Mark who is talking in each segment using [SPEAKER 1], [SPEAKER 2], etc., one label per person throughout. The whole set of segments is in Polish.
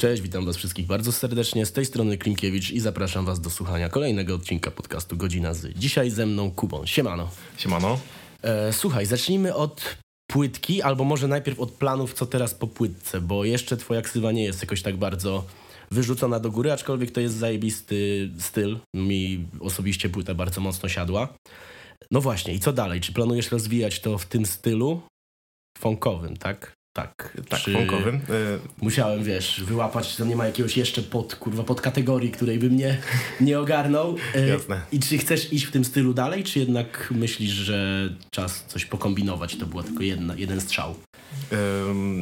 [SPEAKER 1] Cześć, witam was wszystkich bardzo serdecznie. Z tej strony Klimkiewicz i zapraszam was do słuchania kolejnego odcinka podcastu Godzina z. Dzisiaj ze mną Kubą. Siemano.
[SPEAKER 2] Siemano.
[SPEAKER 1] E, słuchaj, zacznijmy od płytki, albo może najpierw od planów, co teraz po płytce, bo jeszcze twoja ksywa nie jest jakoś tak bardzo wyrzucona do góry, aczkolwiek to jest zajebisty styl. Mi osobiście płyta bardzo mocno siadła. No właśnie, i co dalej? Czy planujesz rozwijać to w tym stylu funkowym, tak? Tak,
[SPEAKER 2] tak,
[SPEAKER 1] Czy
[SPEAKER 2] funkowym. Y,
[SPEAKER 1] Musiałem, wiesz, wyłapać, że nie ma jakiegoś jeszcze pod, kurwa, podkategorii, której bym nie, nie ogarnął. E,
[SPEAKER 2] Jasne.
[SPEAKER 1] I czy chcesz iść w tym stylu dalej, czy jednak myślisz, że czas coś pokombinować? To była tylko jedna, jeden strzał.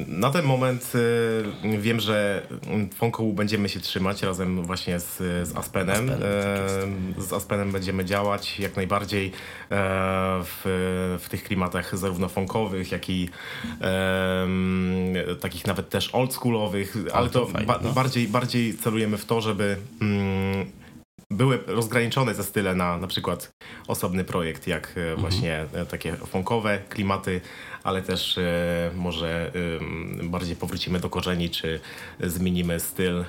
[SPEAKER 2] Na ten moment y, wiem, że funkołu będziemy się trzymać razem właśnie z, z Aspenem.
[SPEAKER 1] Aspenem, tak
[SPEAKER 2] Z Aspenem będziemy działać jak najbardziej e, w, w tych klimatach zarówno funkowych, jak i takich nawet też oldschoolowych, ale
[SPEAKER 1] to
[SPEAKER 2] to
[SPEAKER 1] fajnie,
[SPEAKER 2] ba-
[SPEAKER 1] no.
[SPEAKER 2] bardziej, bardziej celujemy w to, żeby mm, były rozgraniczone te style na na przykład osobny projekt, jak e, właśnie e, takie funkowe klimaty, ale też e, może bardziej powrócimy do korzeni, czy zmienimy styl, e,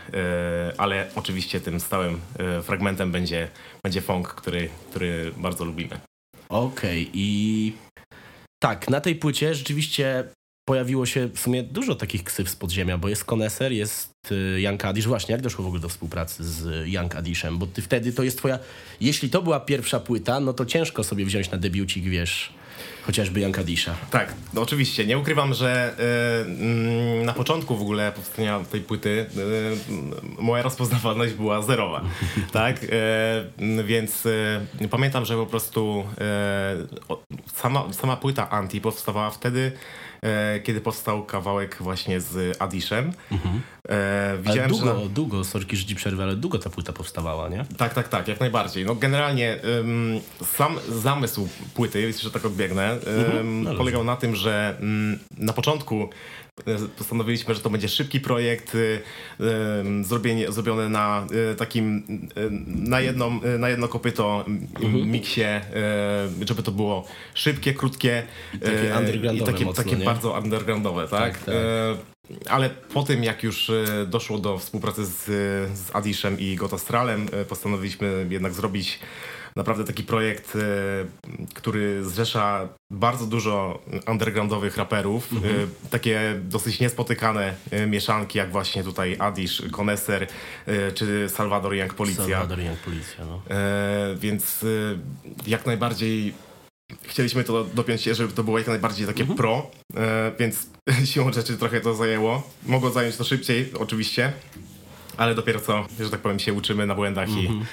[SPEAKER 2] ale oczywiście tym stałym fragmentem będzie, będzie funk, który, który bardzo lubimy.
[SPEAKER 1] Okej, i tak, na tej płycie rzeczywiście pojawiło się w sumie dużo takich ksyw z podziemia, bo jest Koneser, jest y, Young Adish. Właśnie, jak doszło w ogóle do współpracy z Young Adishem? Bo ty wtedy to jest twoja... Jeśli to była pierwsza płyta, no to ciężko sobie wziąć na debiucik, wiesz, chociażby Young Adisha.
[SPEAKER 2] Tak, no oczywiście. Nie ukrywam, że e, mm, na początku w ogóle powstania tej płyty e, moja rozpoznawalność była zerowa. tak? Więc pamiętam, że po prostu sama, sama płyta Anti powstawała wtedy, kiedy powstał kawałek właśnie z Adishem. E,
[SPEAKER 1] Ale
[SPEAKER 2] widziałem,
[SPEAKER 1] długo,
[SPEAKER 2] że
[SPEAKER 1] długo, sorki, że ci przerwę, ale długo ta płyta powstawała, nie?
[SPEAKER 2] tak, tak, tak, jak najbardziej. No generalnie ym, sam zamysł płyty, że tak odbiegnę, ym,
[SPEAKER 1] no
[SPEAKER 2] polegał na tym, że ym, na początku postanowiliśmy, że to będzie szybki projekt, y, zrobienie, zrobione na y, takim y, na, jedną, na jedno kopyto y, miksie, y, żeby to było szybkie, krótkie
[SPEAKER 1] takie
[SPEAKER 2] y,
[SPEAKER 1] undergroundowe
[SPEAKER 2] i takie,
[SPEAKER 1] mocno,
[SPEAKER 2] takie bardzo undergroundowe, tak?
[SPEAKER 1] Tak, tak.
[SPEAKER 2] Ale po tym, jak już doszło do współpracy z, z Adishem i Gotastralem, postanowiliśmy jednak zrobić naprawdę taki projekt, e, który zrzesza bardzo dużo undergroundowych raperów.
[SPEAKER 1] Mhm.
[SPEAKER 2] e, Takie dosyć niespotykane e, mieszanki, jak właśnie tutaj Adish, Koneser czy Salvador Young Policja.
[SPEAKER 1] Salvador Young Policja, no.
[SPEAKER 2] Więc jak najbardziej chcieliśmy to dopiąć żeby to było jak najbardziej takie
[SPEAKER 1] Mhm.
[SPEAKER 2] pro, więc siłą rzeczy trochę to zajęło. Mogło zająć to szybciej, oczywiście, ale dopiero co, że tak powiem, się uczymy na błędach i
[SPEAKER 1] Mhm.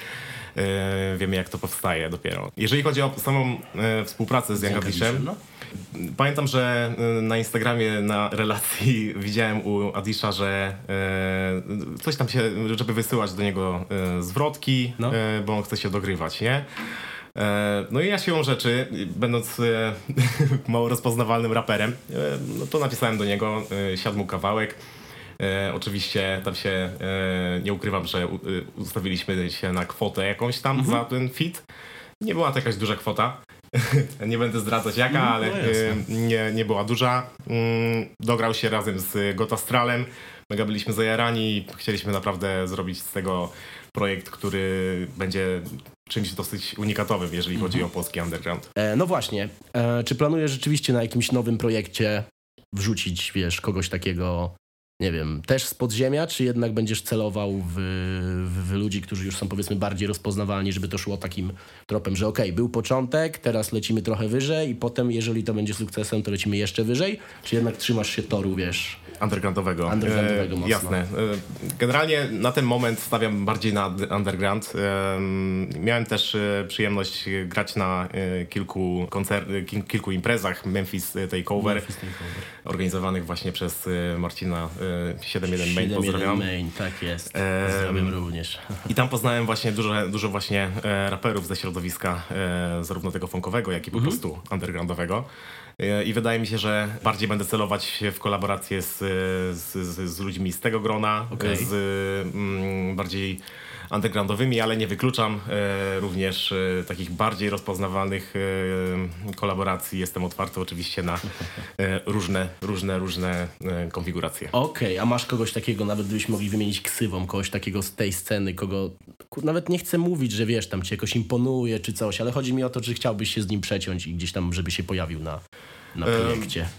[SPEAKER 2] Wiemy jak to powstaje dopiero. Jeżeli chodzi o samą e, współpracę z Young Adishem,
[SPEAKER 1] no.
[SPEAKER 2] Pamiętam, że y, na Instagramie na relacji widziałem u Adisha, że e, coś tam się, żeby wysyłać do niego e, zwrotki,
[SPEAKER 1] No.
[SPEAKER 2] e, bo on chce się dogrywać, nie? E, no i ja siłą rzeczy, będąc e, mało rozpoznawalnym raperem, e, no to napisałem do niego, e, siadł mu kawałek. E, oczywiście tam się, e, nie ukrywam, że u, e, ustawiliśmy się na kwotę jakąś tam
[SPEAKER 1] Mhm.
[SPEAKER 2] za ten fit. Nie była to jakaś duża kwota. nie będę zdradzać jaka,
[SPEAKER 1] Mhm,
[SPEAKER 2] ale
[SPEAKER 1] no
[SPEAKER 2] e, nie, nie była duża. Mm, Dograł się razem z Gotastralem. Mega byliśmy zajarani i chcieliśmy naprawdę zrobić z tego projekt, który będzie czymś dosyć unikatowym, jeżeli
[SPEAKER 1] Mhm.
[SPEAKER 2] chodzi o polski underground.
[SPEAKER 1] E, no właśnie, e, czy planujesz rzeczywiście na jakimś nowym projekcie wrzucić, wiesz, kogoś takiego, nie wiem, też z podziemia, czy jednak będziesz celował w, w, w ludzi, którzy już są powiedzmy bardziej rozpoznawalni, żeby to szło takim tropem, że okej, był początek, teraz lecimy trochę wyżej i potem, jeżeli to będzie sukcesem, to lecimy jeszcze wyżej, czy jednak trzymasz się toru, wiesz?
[SPEAKER 2] Undergroundowego.
[SPEAKER 1] Undergroundowego
[SPEAKER 2] E,
[SPEAKER 1] mocno.
[SPEAKER 2] Jasne. E, Generalnie na ten moment stawiam bardziej na underground. E, Miałem też e, przyjemność grać na kilku, koncer- kilku imprezach Memphis Takeover,
[SPEAKER 1] Memphis Takeover.
[SPEAKER 2] organizowanych właśnie przez Marcina 71 Main.
[SPEAKER 1] 7-1
[SPEAKER 2] Pozdrawiam.
[SPEAKER 1] Main, tak jest. Pozdrawiam również.
[SPEAKER 2] I tam poznałem właśnie dużo, dużo właśnie e, raperów ze środowiska e, zarówno tego funkowego, jak i po prostu undergroundowego. E, I wydaje mi się, że bardziej będę celować w kolaborację z, z, z, ludźmi z tego grona,
[SPEAKER 1] Okej.
[SPEAKER 2] z mm, bardziej undergroundowymi, ale nie wykluczam e, również e, takich bardziej rozpoznawalnych e, kolaboracji. Jestem otwarty oczywiście na różne, różne, różne konfiguracje.
[SPEAKER 1] Okej, a masz kogoś takiego, nawet gdybyśmy mogli wymienić ksywą, kogoś takiego z tej sceny, kogo... kur- Nawet nie chcę mówić, że wiesz, tam ci jakoś imponuje czy coś, ale chodzi mi o to, czy chciałbyś się z nim przeciąć i gdzieś tam, żeby się pojawił na, na projekcie.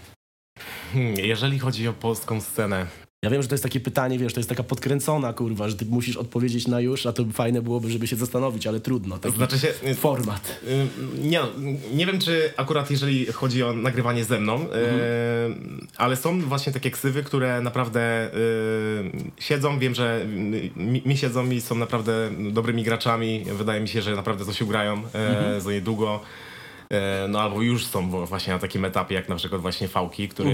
[SPEAKER 2] Hmm, jeżeli chodzi o polską scenę,
[SPEAKER 1] Ja wiem, że to jest takie pytanie, wiesz, to jest taka podkręcona kurwa, że ty musisz odpowiedzieć na już, a to fajne byłoby, żeby się zastanowić, ale trudno.
[SPEAKER 2] to
[SPEAKER 1] Taki
[SPEAKER 2] znaczy się...
[SPEAKER 1] format.
[SPEAKER 2] Y, Nie, nie wiem, czy akurat jeżeli chodzi o nagrywanie ze mną, y, ale są właśnie takie ksywy, które naprawdę y, siedzą. Wiem, że mi, mi siedzą i są naprawdę dobrymi graczami. Wydaje mi się, że naprawdę coś ugrają y, za niedługo. Y, No albo już są właśnie na takim etapie, jak na przykład właśnie Fałki, który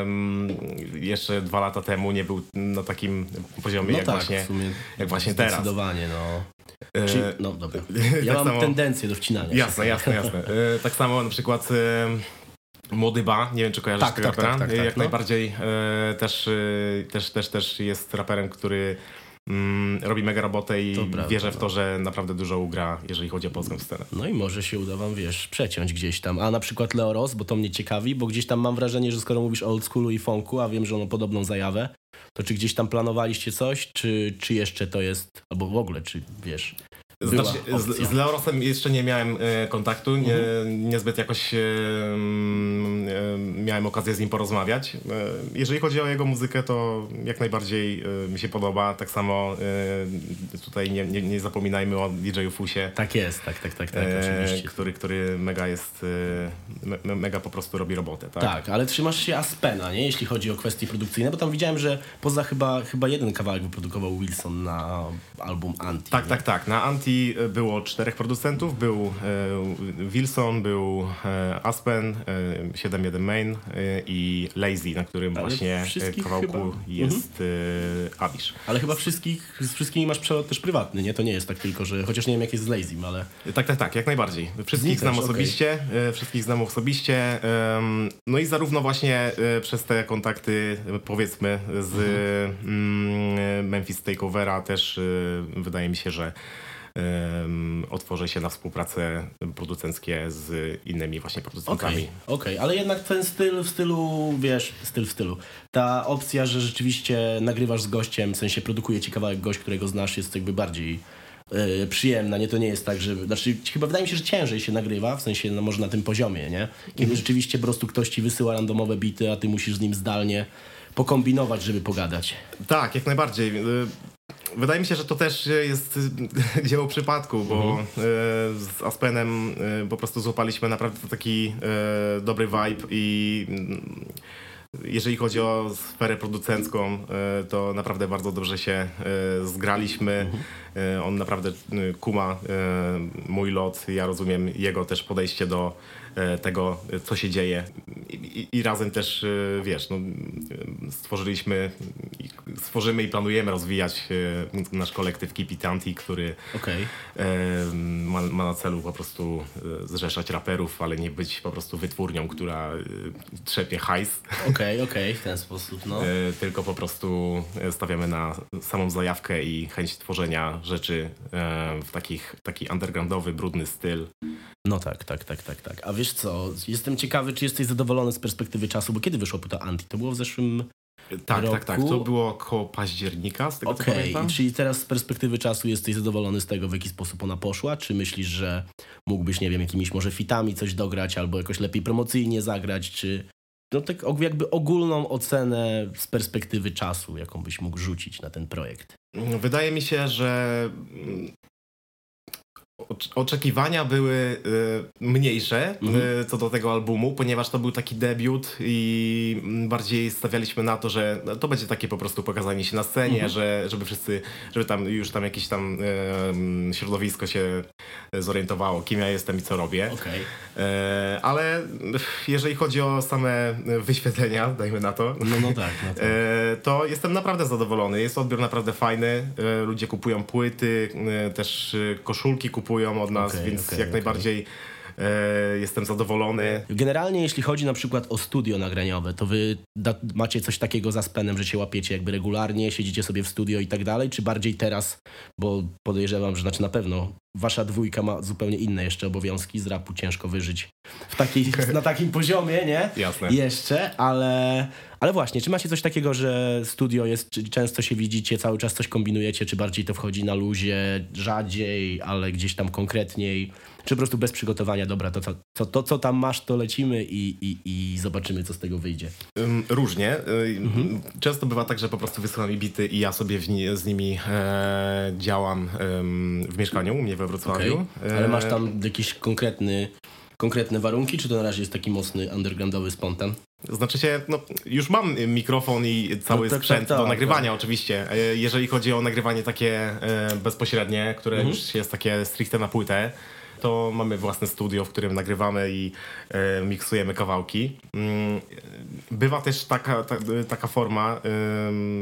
[SPEAKER 2] em, jeszcze dwa lata temu nie był na takim poziomie,
[SPEAKER 1] No
[SPEAKER 2] jak,
[SPEAKER 1] tak,
[SPEAKER 2] właśnie, jak właśnie teraz.
[SPEAKER 1] Zdecydowanie, no.
[SPEAKER 2] Y,
[SPEAKER 1] Czy, no dobra. Ja
[SPEAKER 2] tak
[SPEAKER 1] mam
[SPEAKER 2] samo-
[SPEAKER 1] tendencję do wcinania. się.
[SPEAKER 2] Jasne, jasne, jasne. E, tak samo na przykład e, Młody Ba, nie wiem czy kojarzysz
[SPEAKER 1] Tak,
[SPEAKER 2] tego
[SPEAKER 1] tak,
[SPEAKER 2] rapera.
[SPEAKER 1] tak, tak,
[SPEAKER 2] E,
[SPEAKER 1] tak,
[SPEAKER 2] Jak
[SPEAKER 1] no.
[SPEAKER 2] najbardziej e, też, e, też, też, też jest raperem, który mm, robi mega robotę i
[SPEAKER 1] To prawda,
[SPEAKER 2] wierzę w
[SPEAKER 1] no.
[SPEAKER 2] to, że naprawdę dużo ugra, jeżeli chodzi o polską scenę.
[SPEAKER 1] No i może się uda wam, wiesz, przeciąć gdzieś tam. A na przykład Leo Ross, bo to mnie ciekawi, bo gdzieś tam mam wrażenie, że skoro mówisz o old schoolu i funku, a wiem, że on ma podobną zajawę, to czy gdzieś tam planowaliście coś, czy, czy jeszcze to jest, albo w ogóle, czy wiesz,
[SPEAKER 2] Znaczy, z, z Leorosem jeszcze nie miałem e, kontaktu, nie, niezbyt jakoś e, e, miałem okazję z nim porozmawiać. E, jeżeli chodzi o jego muzykę, to jak najbardziej e, mi się podoba. Tak samo e, tutaj nie, nie, nie zapominajmy o DJ-u Fusie.
[SPEAKER 1] Tak jest, tak, tak, tak, tak, oczywiście.
[SPEAKER 2] który, który mega jest, me- mega po prostu robi robotę, tak?
[SPEAKER 1] Tak, ale trzymasz się Aspena, nie? Jeśli chodzi o kwestie produkcyjne, bo tam widziałem, że poza chyba, chyba jeden kawałek wyprodukował Wilson na album Anti.
[SPEAKER 2] Tak,
[SPEAKER 1] nie?
[SPEAKER 2] tak, tak. Na Anti e, było czterech producentów. Był e, Wilson, był e, Aspen, e, 7.1 Main i Lazy, na którym
[SPEAKER 1] Ale
[SPEAKER 2] właśnie kawałku
[SPEAKER 1] chyba- Mhm.
[SPEAKER 2] jest e, Abish.
[SPEAKER 1] Ale chyba wszystkich, z wszystkimi masz przelot też prywatny, nie? To nie jest tak tylko, że, chociaż nie wiem jak jest z Lazym, ale...
[SPEAKER 2] Tak, tak, tak, jak najbardziej. Wszystkich znam osobiście, e, wszystkich znam osobiście. No i zarówno właśnie przez te kontakty, powiedzmy, z mm, Memphis Takeovera też wydaje mi się, że otworzę się na współpracę producenckie z innymi właśnie producentami.
[SPEAKER 1] Okej, okej, ale jednak ten styl w stylu, wiesz, styl w stylu. Ta opcja, że rzeczywiście nagrywasz z gościem, w sensie produkuje ci kawałek gość, którego znasz, jest jakby bardziej e, przyjemna, nie? To nie jest tak, że... Znaczy, chyba wydaje mi się, że ciężej się nagrywa, w sensie, no może na tym poziomie, nie? Kiedy rzeczywiście po prostu ktoś ci wysyła randomowe bity, a ty musisz z nim zdalnie pokombinować, żeby pogadać.
[SPEAKER 2] Tak, jak najbardziej. Wydaje mi się, że to też jest dzieło przypadku, bo y, z Aspenem y, po prostu złapaliśmy naprawdę taki y, dobry vibe i mm, jeżeli chodzi o sferę producencką, to naprawdę bardzo dobrze się zgraliśmy. Y, On naprawdę y, kuma y, mój lot, ja rozumiem jego też podejście do y, tego, co się dzieje. I, i, razem też, wiesz, no, stworzyliśmy, stworzymy i planujemy rozwijać nasz kolektyw Keep It Anti, który e, ma, ma na celu po prostu e, zrzeszać raperów, ale nie być po prostu wytwórnią, która e, trzepie hajs,
[SPEAKER 1] Okej, okej, w ten sposób, no.
[SPEAKER 2] e, tylko po prostu e, stawiamy na samą zajawkę i chęć tworzenia rzeczy e, w takich, taki undergroundowy, brudny styl.
[SPEAKER 1] No tak, tak, tak, tak, tak. A wiesz co, jestem ciekawy, czy jesteś zadowolony z perspektywy czasu, bo kiedy wyszło płyta Anti? To było w zeszłym...
[SPEAKER 2] Tak,
[SPEAKER 1] Roku?
[SPEAKER 2] tak, tak. To było koło października, z tego co
[SPEAKER 1] Okej,
[SPEAKER 2] pamiętam.
[SPEAKER 1] czyli teraz z perspektywy czasu jesteś zadowolony z tego, w jaki sposób ona poszła? Czy myślisz, że mógłbyś, nie wiem, jakimiś może fitami coś dograć, albo jakoś lepiej promocyjnie zagrać, czy... No tak jakby ogólną ocenę z perspektywy czasu, jaką byś mógł rzucić na ten projekt.
[SPEAKER 2] Wydaje mi się, że oczekiwania były y, mniejsze
[SPEAKER 1] Mhm.
[SPEAKER 2] y, co do tego albumu, ponieważ to był taki debiut i mm, bardziej stawialiśmy na to, że to będzie takie po prostu pokazanie się na scenie,
[SPEAKER 1] Mhm.
[SPEAKER 2] że, żeby wszyscy, żeby tam już tam jakieś tam em, środowisko się zorientowało, kim ja jestem i co robię. E, ale jeżeli chodzi o same wyświetlenia, dajmy na to,
[SPEAKER 1] No, no tak, no tak.
[SPEAKER 2] To jestem naprawdę zadowolony. Jest odbiór naprawdę fajny. Ludzie kupują płyty, też koszulki kupują od nas,
[SPEAKER 1] Okej,
[SPEAKER 2] więc
[SPEAKER 1] okej,
[SPEAKER 2] jak
[SPEAKER 1] okej.
[SPEAKER 2] najbardziej e, jestem zadowolony.
[SPEAKER 1] Generalnie jeśli chodzi na przykład o studio nagraniowe, to wy da, macie coś takiego za spenem, że się łapiecie jakby regularnie, siedzicie sobie w studio i tak dalej, czy bardziej teraz, bo podejrzewam, że znaczy na pewno wasza dwójka ma zupełnie inne jeszcze obowiązki, z rapu ciężko wyżyć w takiej, na takim poziomie, nie?
[SPEAKER 2] Jasne.
[SPEAKER 1] Jeszcze, ale, ale właśnie, czy macie coś takiego, że studio jest, czy często się widzicie, cały czas coś kombinujecie, czy bardziej to wchodzi na luzie, rzadziej, ale gdzieś tam konkretniej, czy po prostu bez przygotowania, dobra, to, to, to co tam masz, to lecimy i, i, i zobaczymy, co z tego wyjdzie.
[SPEAKER 2] Różnie. Mhm. Często bywa tak, że po prostu wysyłam mi bity i ja sobie z nimi e, działam w mieszkaniu u mnie we Wrocławiu.
[SPEAKER 1] Okay. Ale masz tam jakiś konkretny konkretne warunki, czy to na razie jest taki mocny undergroundowy spontan?
[SPEAKER 2] Znaczy się, no, już mam mikrofon i cały no tak, sprzęt tak, tak, do nagrywania tak. oczywiście. E, jeżeli chodzi o nagrywanie takie e, bezpośrednie, które mhm. już jest takie stricte na płytę, to mamy własne studio, w którym nagrywamy i e, miksujemy kawałki. Bywa też taka, ta, taka forma,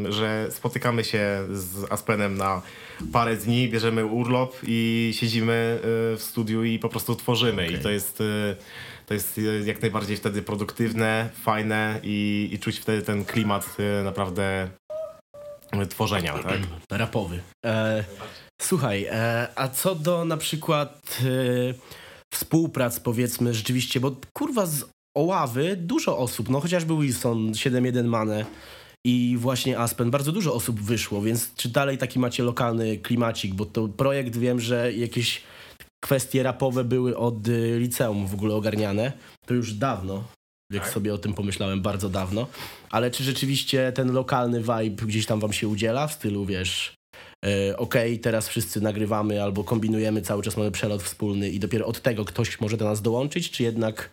[SPEAKER 2] że spotykamy się z Aspenem na parę dni, bierzemy urlop i siedzimy e, w studiu i po prostu tworzymy. Okay. I to jest e, to jest jak najbardziej wtedy produktywne, fajne i, i czuć wtedy ten klimat naprawdę tworzenia, tak?
[SPEAKER 1] Rapowy. E, słuchaj, e, a co do na przykład e, współprac powiedzmy rzeczywiście, bo kurwa z Oławy dużo osób, no chociażby Wilson, 7.1 Mane i właśnie Aspen, bardzo dużo osób wyszło, więc czy dalej taki macie lokalny klimacik, bo to projekt wiem, że jakieś kwestie rapowe były od y, liceum w ogóle ogarniane, to już dawno, jak tak. sobie o tym pomyślałem, bardzo dawno. Ale czy rzeczywiście ten lokalny vibe gdzieś tam wam się udziela? W stylu, wiesz, e, okej, okay, teraz wszyscy nagrywamy albo kombinujemy, cały czas mamy przelot wspólny i dopiero od tego ktoś może do nas dołączyć, czy jednak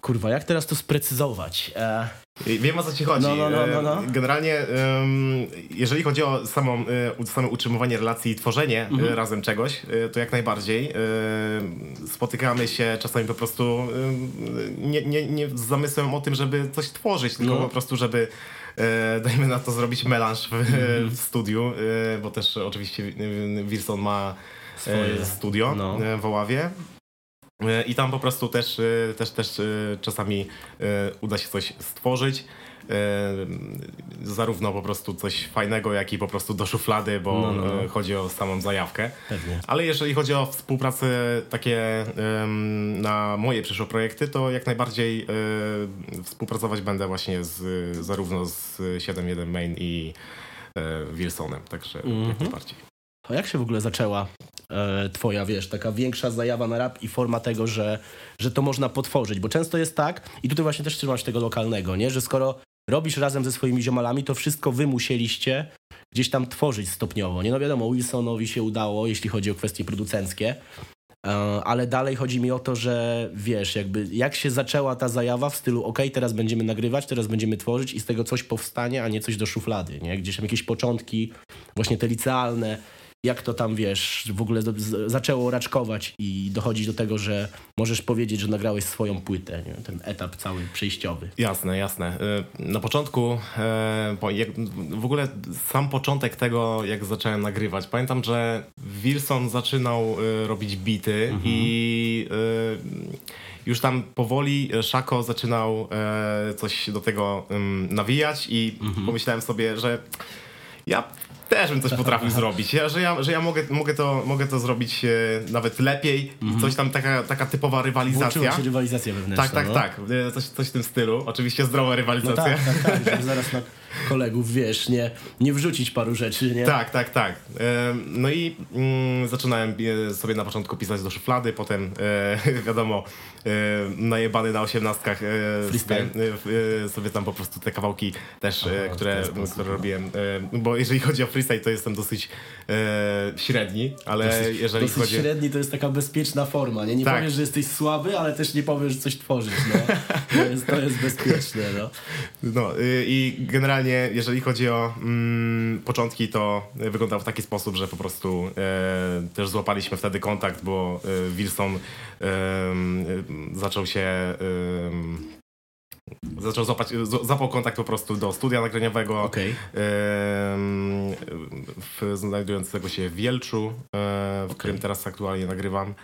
[SPEAKER 1] Kurwa, jak teraz to sprecyzować? E...
[SPEAKER 2] Wiem o co ci chodzi. No, no, no, no, no. Generalnie, jeżeli chodzi o samą, e, samo utrzymywanie relacji i tworzenie e, mhm. razem czegoś, e, to jak najbardziej. Spotykamy się czasami po prostu nie, nie, nie z zamysłem o tym, żeby coś tworzyć, tylko no. po prostu, żeby dajmy na to zrobić melanż w, mhm. w studiu, bo też oczywiście Wilson ma Swoje. studio w Oławie. I tam po prostu też, e, też, też e, czasami uda się coś stworzyć. Zarówno po prostu coś fajnego, jak i po prostu do szuflady, bo no, no. no. chodzi o samą zajawkę. Pewnie. Ale jeżeli chodzi o współpracę takie na moje przyszłe projekty, to jak najbardziej współpracować będę właśnie z, zarówno z 7.1 Main i Wilsonem, także mm -hmm. jak mhm. najbardziej.
[SPEAKER 1] A jak się w ogóle zaczęła e, twoja, wiesz, taka większa zajawa na rap i forma tego, że, że to można potworzyć? Bo często jest tak, i tutaj właśnie też trzymasz tego lokalnego, nie? Że skoro robisz razem ze swoimi ziomalami, to wszystko wy musieliście gdzieś tam tworzyć stopniowo. Nie no wiadomo, Wilsonowi się udało, jeśli chodzi o kwestie producenckie, e, ale dalej chodzi mi o to, że wiesz, jakby jak się zaczęła ta zajawa w stylu ok, teraz będziemy nagrywać, teraz będziemy tworzyć i z tego coś powstanie, a nie coś do szuflady, nie? Gdzieś tam jakieś początki, właśnie te licealne, jak to tam, wiesz, w ogóle zaczęło raczkować i dochodzić do tego, że możesz powiedzieć, że nagrałeś swoją płytę, nie? ten etap cały przejściowy.
[SPEAKER 2] Jasne, jasne. Y, na początku, y, w ogóle sam początek tego, jak zacząłem nagrywać, pamiętam, że Wilson zaczynał y, robić bity mhm. i już tam powoli Szako zaczynał coś do tego nawijać i mhm. pomyślałem sobie, że ja też bym coś potrafił zrobić. Ja, że ja, że ja mogę, mogę, to, mogę to zrobić e, nawet lepiej. -hmm. Coś tam, taka, taka typowa rywalizacja.
[SPEAKER 1] Włączyła się rywalizacja wewnętrzna.
[SPEAKER 2] Tak, tak,
[SPEAKER 1] no.
[SPEAKER 2] tak. E, coś, coś w tym stylu. Oczywiście zdrowa rywalizacja. No
[SPEAKER 1] tak, tak, tak. zaraz na kolegów, wiesz, nie, nie wrzucić paru rzeczy, nie?
[SPEAKER 2] Tak, tak, tak. E, no i mm, zaczynałem e, sobie na początku pisać do szuflady, potem e, wiadomo, e, najebany na osiemnastkach e, sobie, e, sobie tam po prostu te kawałki też, Aha, które, które robiłem. bo jeżeli chodzi o freestyle, to jestem dosyć średni, ale dosyć, jeżeli
[SPEAKER 1] dosyć
[SPEAKER 2] chodzi...
[SPEAKER 1] średni to jest taka bezpieczna forma, nie? Nie tak. powiesz, że jesteś słaby, ale też nie powiesz, że coś tworzysz, no. To jest, to jest bezpieczne, no.
[SPEAKER 2] No i generalnie jeżeli chodzi o mm, początki, to wyglądał w taki sposób, że po prostu e, też złapaliśmy wtedy kontakt, bo e, Wilson e, zaczął się zaczął złapać, zapał kontakt po prostu do studia nagraniowego okay. w, znajdującego się w Wielczu, w okay. którym teraz aktualnie nagrywam.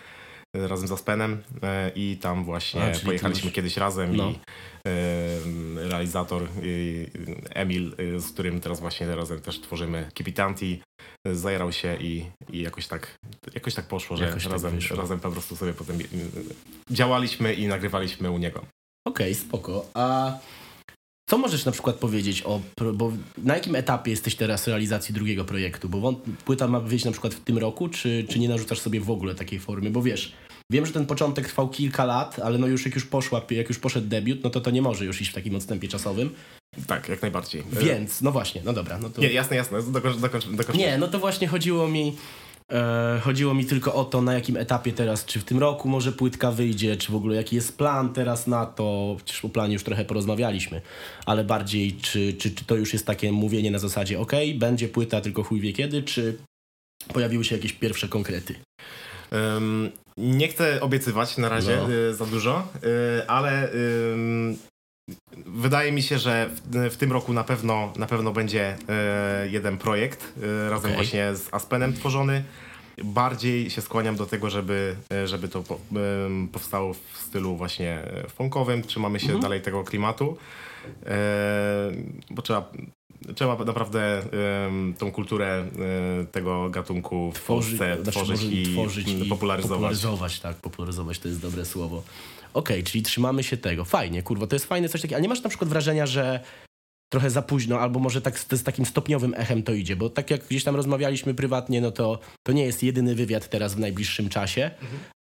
[SPEAKER 2] razem z Aspenem e, i tam właśnie
[SPEAKER 1] A,
[SPEAKER 2] pojechaliśmy
[SPEAKER 1] już-
[SPEAKER 2] kiedyś razem
[SPEAKER 1] No.
[SPEAKER 2] i e, realizator Emil, e, z którym teraz właśnie razem też tworzymy Kipitanti, zajarał się i, i jakoś tak jakoś tak poszło, że
[SPEAKER 1] Jakoś tak
[SPEAKER 2] razem,
[SPEAKER 1] wyszło.
[SPEAKER 2] razem po prostu sobie potem e, działaliśmy i nagrywaliśmy u niego.
[SPEAKER 1] Okej, spoko. A co możesz na przykład powiedzieć o, bo na jakim etapie jesteś teraz realizacji drugiego projektu? Bo płyta ma wyjść na przykład w tym roku, czy, czy nie narzucasz sobie w ogóle takiej formy? Bo wiesz, wiem, że ten początek trwał kilka lat, ale no już jak już poszła, jak już poszedł debiut, no to to nie może już iść w takim odstępie czasowym.
[SPEAKER 2] Tak, jak najbardziej. E,
[SPEAKER 1] Więc, no właśnie, no dobra, no to...
[SPEAKER 2] Nie, jasne, jasne, dokończ, dokończ, dokończ.
[SPEAKER 1] Nie, no to właśnie chodziło mi. E, chodziło mi tylko o to, na jakim etapie teraz, czy w tym roku może płytka wyjdzie, czy w ogóle jaki jest plan teraz na to. Przecież o planie już trochę porozmawialiśmy, ale bardziej, czy, czy, czy to już jest takie mówienie na zasadzie, ok, będzie płyta, tylko chuj wie kiedy, czy pojawiły się jakieś pierwsze konkrety.
[SPEAKER 2] Nie chcę obiecywać na razie
[SPEAKER 1] No.
[SPEAKER 2] y, za dużo, y, ale wydaje mi się, że w, w tym roku na pewno, na pewno będzie y, jeden projekt y, razem
[SPEAKER 1] Okej.
[SPEAKER 2] właśnie z Aspenem tworzony. Bardziej się skłaniam do tego, żeby, y, żeby to po, ym, powstało w stylu właśnie y, funkowym. Trzymamy się
[SPEAKER 1] Mhm.
[SPEAKER 2] dalej tego klimatu, y, bo trzeba Trzeba naprawdę ym, tą kulturę y, tego gatunku w
[SPEAKER 1] Tworzyć,
[SPEAKER 2] Polsce
[SPEAKER 1] znaczy
[SPEAKER 2] tworzyć, i,
[SPEAKER 1] tworzyć
[SPEAKER 2] i popularyzować.
[SPEAKER 1] popularyzować, tak, popularyzować to jest dobre słowo. Okej, czyli trzymamy się tego. Fajnie, kurwa, to jest fajne coś takiego. A nie masz na przykład wrażenia, że trochę za późno, albo może tak z, z takim stopniowym echem to idzie, bo tak jak gdzieś tam rozmawialiśmy prywatnie, no to to nie jest jedyny wywiad teraz w najbliższym czasie,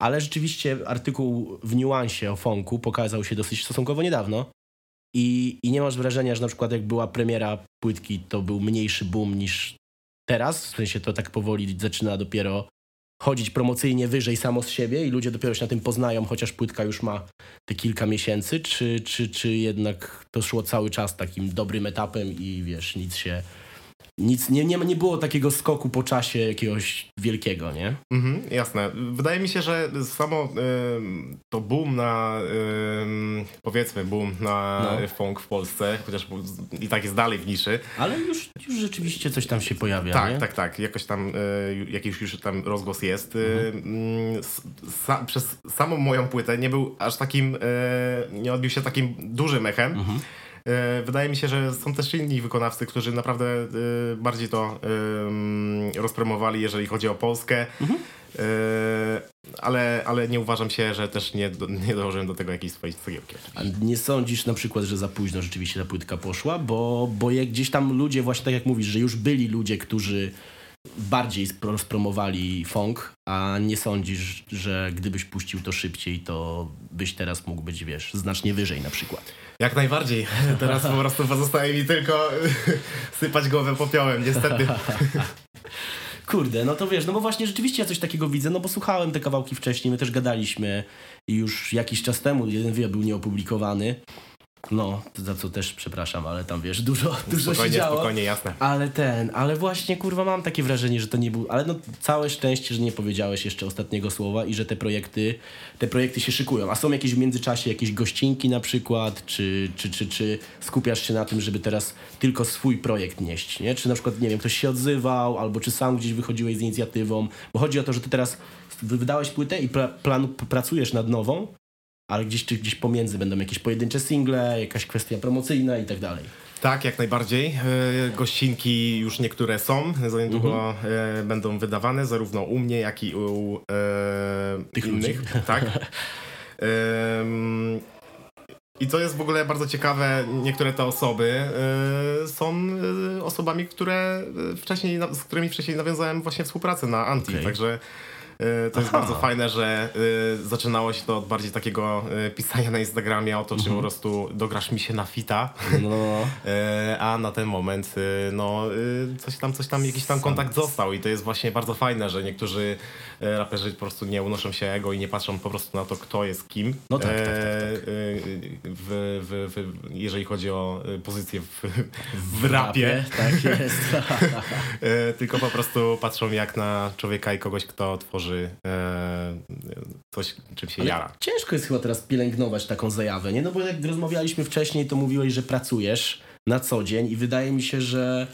[SPEAKER 1] ale rzeczywiście artykuł w niuansie o Fonku pokazał się dosyć stosunkowo niedawno i, i nie masz wrażenia, że na przykład jak była premiera płytki, to był mniejszy boom niż teraz, w sensie to tak powoli zaczyna dopiero chodzić promocyjnie wyżej samo z siebie i ludzie dopiero się na tym poznają, chociaż płytka już ma te kilka miesięcy, czy, czy, czy jednak to szło cały czas takim dobrym etapem i wiesz, nic się, nic, nie, nie, nie było takiego skoku po czasie jakiegoś wielkiego, nie?
[SPEAKER 2] Mhm, jasne. Wydaje mi się, że samo ym, to boom na, ym, powiedzmy boom na
[SPEAKER 1] No.
[SPEAKER 2] funk w Polsce, chociaż i tak jest dalej w niszy.
[SPEAKER 1] Ale już, już rzeczywiście coś tam się pojawia,
[SPEAKER 2] tak,
[SPEAKER 1] nie?
[SPEAKER 2] tak, tak. Jakoś tam, y, jakiś już tam rozgłos jest. Y,
[SPEAKER 1] Mhm.
[SPEAKER 2] mm, sa, przez samą moją płytę nie był aż takim, y, nie odbił się takim dużym echem.
[SPEAKER 1] Mhm.
[SPEAKER 2] E, Wydaje mi się, że są też inni wykonawcy, którzy naprawdę e, bardziej to rozpromowali, jeżeli chodzi o Polskę.
[SPEAKER 1] Mhm.
[SPEAKER 2] E, ale, ale nie uważam się, że też nie, do, nie dołożyłem do tego jakiejś swojej cegiełki.
[SPEAKER 1] Nie sądzisz na przykład, że za późno rzeczywiście ta płytka poszła? Bo, bo jak gdzieś tam ludzie, właśnie tak jak mówisz, że już byli ludzie, którzy bardziej spro- rozpromowali funk, a nie sądzisz, że gdybyś puścił to szybciej, to byś teraz mógł być, wiesz, znacznie wyżej na przykład.
[SPEAKER 2] Jak najbardziej. Teraz po prostu pozostaje mi tylko sypać głowę popiołem, niestety.
[SPEAKER 1] Kurde, no to wiesz, no bo właśnie rzeczywiście ja coś takiego widzę, no bo słuchałem te kawałki wcześniej, my też gadaliśmy i już jakiś czas temu jeden wywiad był nieopublikowany. No, za co też przepraszam, ale tam wiesz, dużo, dużo się
[SPEAKER 2] Spokojnie,
[SPEAKER 1] działo.
[SPEAKER 2] spokojnie, jasne.
[SPEAKER 1] Ale ten, ale właśnie kurwa mam takie wrażenie, że to nie był, ale no całe szczęście, że nie powiedziałeś jeszcze ostatniego słowa i że te projekty, te projekty się szykują. A są jakieś w międzyczasie jakieś gościnki na przykład, czy, czy, czy, czy skupiasz się na tym, żeby teraz tylko swój projekt nieść, nie? Czy na przykład, nie wiem, ktoś się odzywał, albo czy sam gdzieś wychodziłeś z inicjatywą, bo chodzi o to, że ty teraz wydałeś płytę i pra, plan, pracujesz nad nową, ale gdzieś, czy gdzieś pomiędzy będą jakieś pojedyncze single, jakaś kwestia promocyjna i tak dalej.
[SPEAKER 2] Tak, jak najbardziej. E, Gościnki już niektóre są, za niedługo
[SPEAKER 1] Mhm.
[SPEAKER 2] e, będą wydawane, zarówno u mnie, jak i u e,
[SPEAKER 1] Tych
[SPEAKER 2] innych.
[SPEAKER 1] ludzi.
[SPEAKER 2] Tak. I co jest w ogóle bardzo ciekawe, niektóre te osoby e, są osobami, które wcześniej, z którymi wcześniej nawiązałem właśnie współpracę na Anti,
[SPEAKER 1] Okej.
[SPEAKER 2] także to jest
[SPEAKER 1] Aha.
[SPEAKER 2] bardzo fajne, że e, zaczynało się to od bardziej takiego e, pisania na Instagramie o to,
[SPEAKER 1] Mhm.
[SPEAKER 2] czy po prostu dograsz mi się na fita.
[SPEAKER 1] No.
[SPEAKER 2] E, a na ten moment e, no e, coś tam, coś tam, jakiś tam kontakt został i to jest właśnie bardzo fajne, że niektórzy e, raperzy po prostu nie unoszą się ego i nie patrzą po prostu na to, kto jest kim.
[SPEAKER 1] No tak, tak, tak, tak.
[SPEAKER 2] E, W, w, w, jeżeli chodzi o e, pozycję w, w rapie,
[SPEAKER 1] Tak jest.
[SPEAKER 2] e, tylko po prostu patrzą jak na człowieka i kogoś, kto tworzy e, coś, czym się
[SPEAKER 1] Ale
[SPEAKER 2] jara.
[SPEAKER 1] ciężko jest chyba teraz pielęgnować taką zajawę, nie? No bo jak rozmawialiśmy wcześniej, to mówiłeś, że pracujesz na co dzień i wydaje mi się, że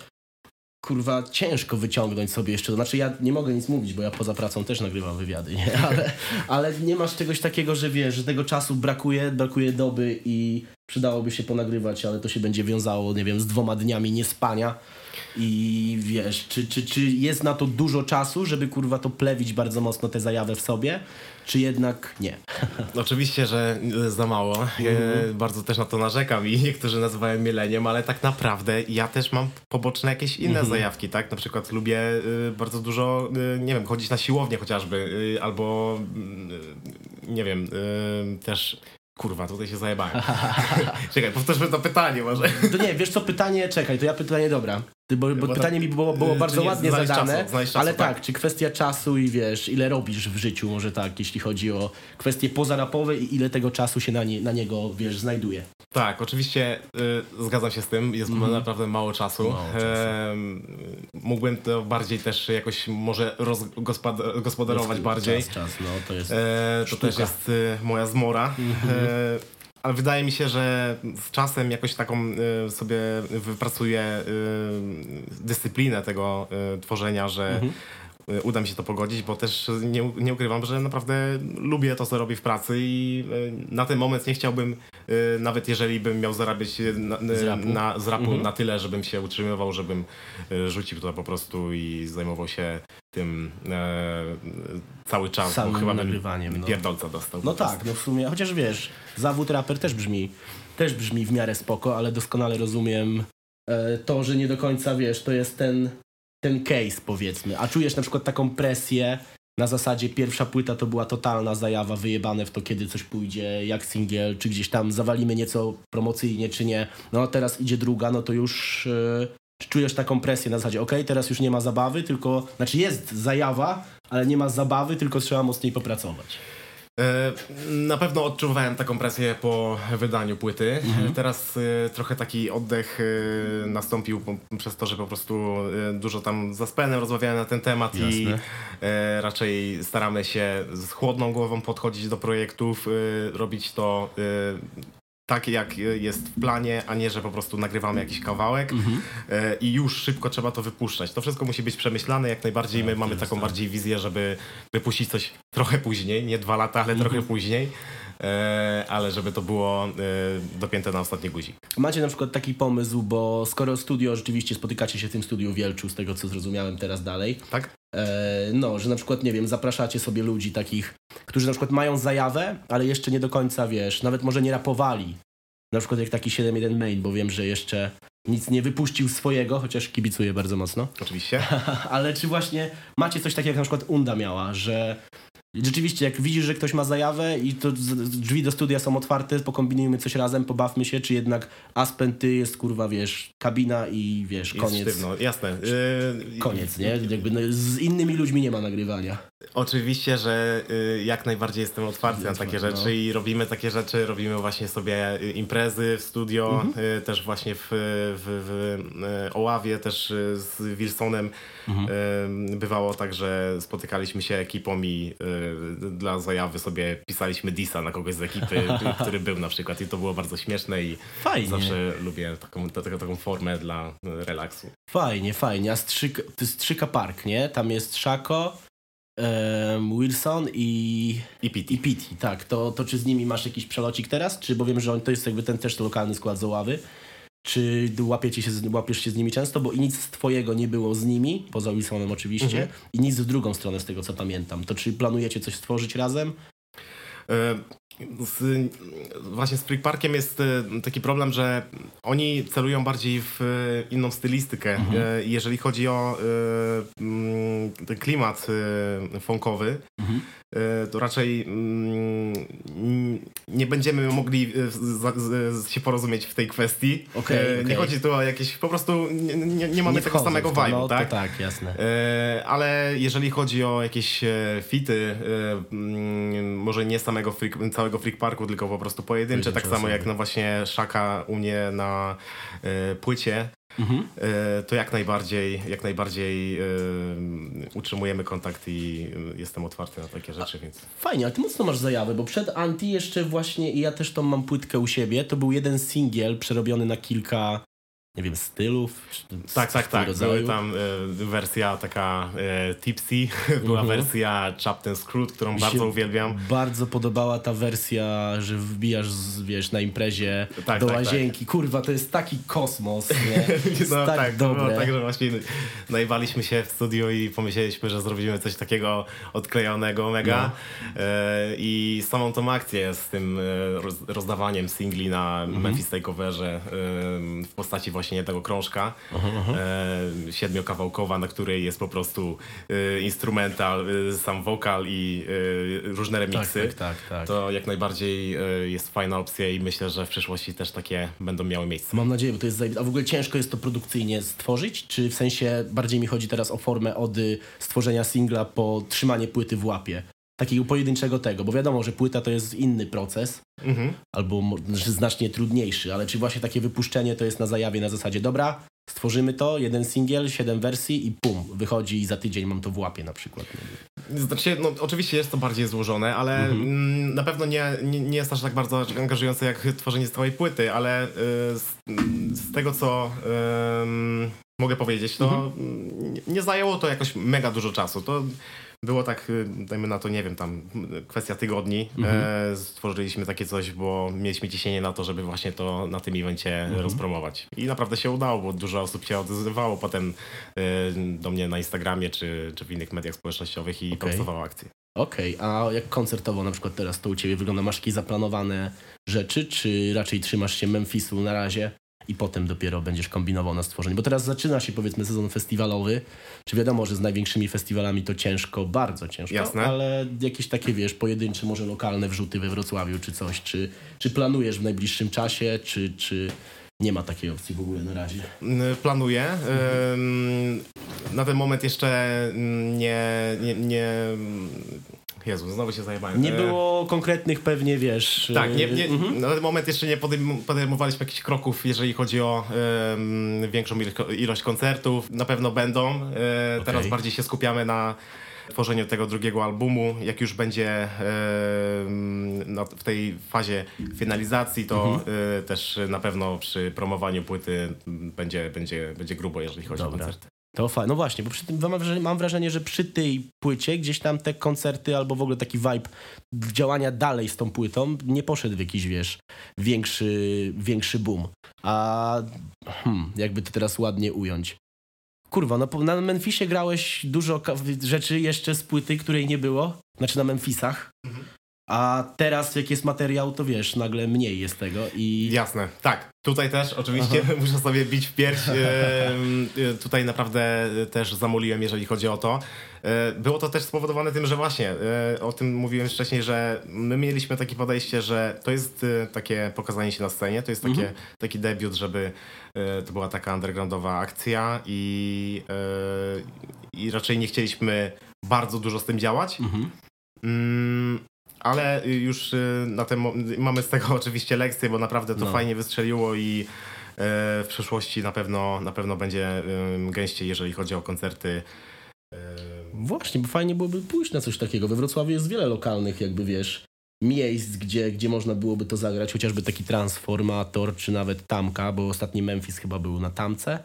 [SPEAKER 1] kurwa ciężko wyciągnąć sobie jeszcze. Znaczy ja nie mogę nic mówić, bo ja poza pracą też nagrywam wywiady, nie? Ale, ale nie masz czegoś takiego, że wiesz, że tego czasu brakuje, brakuje doby i przydałoby się ponagrywać, ale to się będzie wiązało, nie wiem, z dwoma dniami niespania. I wiesz, czy, czy, czy jest na to dużo czasu, żeby kurwa to plewić bardzo mocno tę zajawę w sobie, czy jednak nie?
[SPEAKER 2] Oczywiście, że za mało. Ja bardzo też na to narzekam i niektórzy nazywają mieleniem, ale tak naprawdę ja też mam poboczne jakieś inne zajawki, tak? Na przykład lubię y, bardzo dużo, y, nie wiem, chodzić na siłownię chociażby, y, albo nie wiem, też Kurwa, tutaj się zajebałem. Czekaj, powtórzmy to pytanie może.
[SPEAKER 1] To nie, wiesz co, pytanie, czekaj, to ja pytanie, dobra. Bo, bo
[SPEAKER 2] Bo
[SPEAKER 1] pytanie mi było, było
[SPEAKER 2] y,
[SPEAKER 1] bardzo
[SPEAKER 2] to nie
[SPEAKER 1] ładnie zadane,
[SPEAKER 2] czasu, czasu,
[SPEAKER 1] ale
[SPEAKER 2] tak.
[SPEAKER 1] tak, czy kwestia czasu i wiesz, ile robisz w życiu, może tak, jeśli chodzi o kwestie pozarapowe i ile tego czasu się na, nie, na niego, wiesz, znajduje.
[SPEAKER 2] Tak, oczywiście y, zgadzam się z tym. Jest naprawdę mało czasu.
[SPEAKER 1] Mało czasu.
[SPEAKER 2] Em, mógłbym to bardziej też jakoś może rozgospodarować gospodarować bardziej.
[SPEAKER 1] Czas, czas, no to jest...
[SPEAKER 2] E, to też jest y, moja zmora. E, ale wydaje mi się, że z czasem jakoś taką y, sobie wypracuję y, dyscyplinę tego y, tworzenia, że y, uda mi się to pogodzić, bo też nie, nie ukrywam, że naprawdę lubię to, co robię w pracy i y, na ten moment nie chciałbym, y, nawet jeżeli bym miał zarabiać y, na,
[SPEAKER 1] Z rapu.
[SPEAKER 2] na, z rapu
[SPEAKER 1] Mhm.
[SPEAKER 2] na tyle, żebym się utrzymywał, żebym y, rzucił to po prostu i zajmował się tym e, cały czas,
[SPEAKER 1] Samym
[SPEAKER 2] bo chyba
[SPEAKER 1] nagrywaniem, no.
[SPEAKER 2] pierdolca dostał.
[SPEAKER 1] No tak, no w sumie, chociaż wiesz, zawód raper też brzmi, też brzmi w miarę spoko, ale doskonale rozumiem e, to, że nie do końca, wiesz, to jest ten, ten case, powiedzmy. A czujesz na przykład taką presję na zasadzie pierwsza płyta to była totalna zajawa, wyjebane w to, kiedy coś pójdzie, jak singiel, czy gdzieś tam zawalimy nieco promocyjnie, czy nie. No teraz idzie druga, no to już czy czujesz taką presję na zasadzie, okej, teraz już nie ma zabawy, tylko, znaczy jest zajawa, ale nie ma zabawy, tylko trzeba mocniej popracować.
[SPEAKER 2] E, Na pewno odczuwałem taką presję po wydaniu płyty.
[SPEAKER 1] Mhm.
[SPEAKER 2] Teraz e, trochę taki oddech e, nastąpił po, przez to, że po prostu dużo tam z Aspenem rozmawiałem na ten temat i
[SPEAKER 1] Jasne.
[SPEAKER 2] e, raczej staramy się z chłodną głową podchodzić do projektów, robić to tak jak jest w planie, a nie, że po prostu nagrywamy jakiś kawałek
[SPEAKER 1] Mhm.
[SPEAKER 2] e, i już szybko trzeba to wypuszczać. To wszystko musi być przemyślane jak najbardziej. My
[SPEAKER 1] Tak,
[SPEAKER 2] mamy taką
[SPEAKER 1] tak.
[SPEAKER 2] bardziej wizję, żeby wypuścić coś trochę później, nie dwa lata, ale
[SPEAKER 1] Mhm.
[SPEAKER 2] trochę później, ale żeby to było e, dopięte na ostatni guzik.
[SPEAKER 1] Macie na przykład taki pomysł, bo skoro studio, rzeczywiście spotykacie się w tym studiu Wielczu, z tego co zrozumiałem teraz dalej,
[SPEAKER 2] Tak?
[SPEAKER 1] e, no, że na przykład, nie wiem, zapraszacie sobie ludzi takich, którzy na przykład mają zajawę, ale jeszcze nie do końca, wiesz, nawet może nie rapowali. Na przykład jak taki 7.1 Main, bo wiem, że jeszcze nic nie wypuścił swojego, chociaż kibicuję bardzo mocno.
[SPEAKER 2] Oczywiście.
[SPEAKER 1] Ale czy właśnie macie coś takiego, jak na przykład Unda miała, że rzeczywiście jak widzisz, że ktoś ma zajawę i to drzwi do studia są otwarte, pokombinujmy coś razem, pobawmy się, czy jednak Aspen, ty jest kurwa, wiesz, kabina i wiesz,
[SPEAKER 2] Jest
[SPEAKER 1] koniec.
[SPEAKER 2] sztywno, jasne.
[SPEAKER 1] Koniec, nie? Jakby no, z innymi ludźmi nie ma nagrywania.
[SPEAKER 2] Oczywiście, że y, jak najbardziej jestem otwarty na takie rzeczy
[SPEAKER 1] no.
[SPEAKER 2] i robimy takie rzeczy, robimy właśnie sobie y, imprezy w studio,
[SPEAKER 1] Mhm.
[SPEAKER 2] y, też właśnie w, w, w Oławie, też z Wilsonem
[SPEAKER 1] Mhm.
[SPEAKER 2] bywało tak, że spotykaliśmy się ekipą i dla zajawy sobie pisaliśmy disa na kogoś z ekipy, który był na przykład i to było bardzo śmieszne i
[SPEAKER 1] Fajnie,
[SPEAKER 2] zawsze lubię taką, taką, taką formę dla relaksu.
[SPEAKER 1] fajnie, fajnie. A Strzyka, Strzyka Park, nie? Tam jest Szako, em, Wilson i...
[SPEAKER 2] I pity.
[SPEAKER 1] I Pity, tak. To, to czy z nimi masz jakiś przelocik teraz? Czy bo wiem, że on, to jest jakby ten też lokalny skład z Oławy. Czy łapiecie się, łapiesz się z nimi często? Bo i nic z twojego nie było z nimi, poza Wilsonem oczywiście,
[SPEAKER 2] Mhm.
[SPEAKER 1] i nic w drugą stronę z tego, co pamiętam. To czy planujecie coś stworzyć razem?
[SPEAKER 2] Z, właśnie z Freak Parkiem jest e, taki problem, że oni celują bardziej w e, inną stylistykę.
[SPEAKER 1] Mhm.
[SPEAKER 2] E, Jeżeli chodzi o e, mm, ten klimat funkowy,
[SPEAKER 1] Mhm.
[SPEAKER 2] E, to raczej mm, nie będziemy mogli e, się porozumieć w tej kwestii.
[SPEAKER 1] Okej,
[SPEAKER 2] E, Nie chodzi tu o jakieś, po prostu nie, nie, nie mamy
[SPEAKER 1] Nie
[SPEAKER 2] tego samego vibe'u,
[SPEAKER 1] no,
[SPEAKER 2] tak?
[SPEAKER 1] To tak, jasne.
[SPEAKER 2] Ale jeżeli chodzi o jakieś fity, mm, może nie samego freak, całego Freak Parku, tylko po prostu pojedyncze,
[SPEAKER 1] Pojedyncze
[SPEAKER 2] tak samo jak no właśnie Szaka u mnie na płycie,
[SPEAKER 1] Mhm.
[SPEAKER 2] e, to jak najbardziej, jak najbardziej e, utrzymujemy kontakt i e, jestem otwarty na takie rzeczy, więc
[SPEAKER 1] Fajnie, ale ty mocno masz zajawę, bo przed Anti jeszcze właśnie, i ja też tą mam płytkę u siebie, to był jeden singiel przerobiony na kilka nie wiem, stylów?
[SPEAKER 2] Tak, tak, tak. Były tam y, wersja taka y, tipsy, była mhm. wersja Chapten Screwed, którą Mi bardzo uwielbiam.
[SPEAKER 1] Bardzo podobała ta wersja, że wbijasz, wiesz, na imprezie tak, do tak, łazienki. Tak. Kurwa, to jest taki kosmos, nie? no tak, tak dobre.
[SPEAKER 2] tak, że właśnie najwaliśmy się w studiu i pomyśleliśmy, że zrobimy coś takiego odklejonego mega no. y, i samą tą akcję z tym roz, rozdawaniem singli na mhm. Memphis Takeoverze w postaci właśnie właśnie tego krążka aha. E, siedmiokawałkowa, na której jest po prostu e, instrumental, e, sam wokal i e, różne remiksy.
[SPEAKER 1] Tak, tak, tak, tak,
[SPEAKER 2] To jak najbardziej e, jest fajna opcja i myślę, że w przyszłości też takie będą miały miejsce.
[SPEAKER 1] Mam nadzieję, bo to jest zajebiste. A w ogóle ciężko jest to produkcyjnie stworzyć? Czy w sensie bardziej mi chodzi teraz o formę od stworzenia singla po trzymanie płyty w łapie? Takiego pojedynczego tego, bo wiadomo, że płyta to jest inny proces, mhm. albo znacznie trudniejszy, ale czy właśnie takie wypuszczenie to jest na zajawie na zasadzie, dobra, stworzymy to, jeden singiel, siedem wersji i pum, wychodzi i za tydzień mam to w łapie na przykład.
[SPEAKER 2] Znaczy, no, oczywiście jest to bardziej złożone, ale mhm. Mm, na pewno nie, nie, nie, jest aż tak bardzo angażujące jak tworzenie całej płyty, ale y, z, z, tego co y, mogę powiedzieć, to mhm. nie zajęło to jakoś mega dużo czasu. To było tak, y, dajmy na to, nie wiem, tam kwestia tygodni. Mhm. E, stworzyliśmy takie coś, bo mieliśmy ciśnienie na to, żeby właśnie to na tym evencie mhm. rozpromować. I naprawdę się udało, bo dużo osób się odzywało potem e, do mnie na Instagramie czy, czy w innych mediach społecznościowych i okay. powstawało akcje.
[SPEAKER 1] Okej, okay. a jak koncertowo na przykład teraz to u Ciebie wygląda? Masz jakieś zaplanowane rzeczy, czy raczej trzymasz się Memphisu na razie? I potem dopiero będziesz kombinował na stworzenie. Bo teraz zaczyna się powiedzmy sezon festiwalowy. Czy wiadomo, że z największymi festiwalami to ciężko, bardzo ciężko,
[SPEAKER 2] Jasne.
[SPEAKER 1] ale jakieś takie, wiesz, pojedyncze, może lokalne wrzuty we Wrocławiu czy coś. Czy, czy planujesz w najbliższym czasie, czy, czy nie ma takiej opcji w ogóle na razie?
[SPEAKER 2] Planuję. Na ten moment jeszcze nie, nie, nie Jezu, znowu się zajebałem.
[SPEAKER 1] Nie e, było konkretnych pewnie, wiesz...
[SPEAKER 2] Tak, nie, nie, mhm. na ten moment jeszcze nie podejmowaliśmy jakichś kroków, jeżeli chodzi o um, większą ilość koncertów. Na pewno będą. E, okay. Teraz bardziej się skupiamy na tworzeniu tego drugiego albumu. Jak już będzie e, no, w tej fazie finalizacji, to mhm. e, też na pewno przy promowaniu płyty będzie, będzie, będzie grubo, jeżeli chodzi Dobra. o koncerty.
[SPEAKER 1] To fajnie. No właśnie, bo przy tym mam wrażenie, mam wrażenie, że przy tej płycie gdzieś tam te koncerty albo w ogóle taki vibe działania dalej z tą płytą nie poszedł w jakiś, wiesz, większy, większy boom. A hmm, jakby to teraz ładnie ująć. Kurwa, no na Memphisie grałeś dużo rzeczy jeszcze z płyty, której nie było. Znaczy na Memphisach. A teraz jak jest materiał, to wiesz, nagle mniej jest tego i...
[SPEAKER 2] Jasne, tak. Tutaj też oczywiście Aha. muszę sobie bić w pierś. E, tutaj naprawdę też zamuliłem, jeżeli chodzi o to. E, było to też spowodowane tym, że właśnie e, o tym mówiłem wcześniej, że my mieliśmy takie podejście, że to jest takie pokazanie się na scenie, to jest takie, mhm. taki debiut, żeby to była taka undergroundowa akcja i, i raczej nie chcieliśmy bardzo dużo z tym działać. Mhm. Ale już y, na tym mamy z tego oczywiście lekcję, bo naprawdę to no. fajnie wystrzeliło i w przyszłości na pewno, na pewno będzie gęściej, jeżeli chodzi o koncerty.
[SPEAKER 1] Właśnie, bo fajnie byłoby pójść na coś takiego. We Wrocławiu jest wiele lokalnych, jakby wiesz, miejsc, gdzie, gdzie można byłoby to zagrać, chociażby taki transformator, czy nawet tamka, bo ostatni Memphis chyba był na tamce.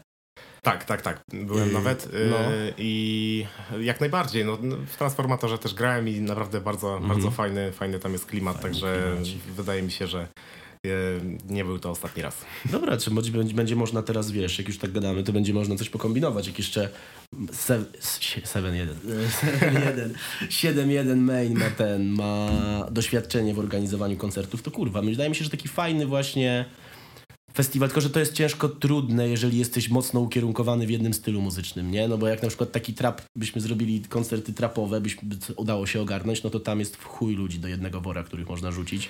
[SPEAKER 2] Tak, tak, tak. Byłem yy, nawet yy, no. i jak najbardziej. No, w Transformatorze też grałem i naprawdę bardzo, mm. bardzo fajny, fajny tam jest klimat, fajny także klimat. wydaje mi się, że yy, nie był to ostatni raz.
[SPEAKER 1] Dobra, czy będzie, będzie można teraz, wiesz, jak już tak gadamy, to będzie można coś pokombinować, jak jeszcze 7-1 7-1 main ma ten, ma doświadczenie w organizowaniu koncertów, to kurwa, wydaje mi się, że taki fajny właśnie festiwal, tylko że to jest ciężko trudne, jeżeli jesteś mocno ukierunkowany w jednym stylu muzycznym, nie? No bo jak na przykład taki trap, byśmy zrobili koncerty trapowe, byśmy udało się ogarnąć, no to tam jest w chuj ludzi do jednego wora, których można rzucić,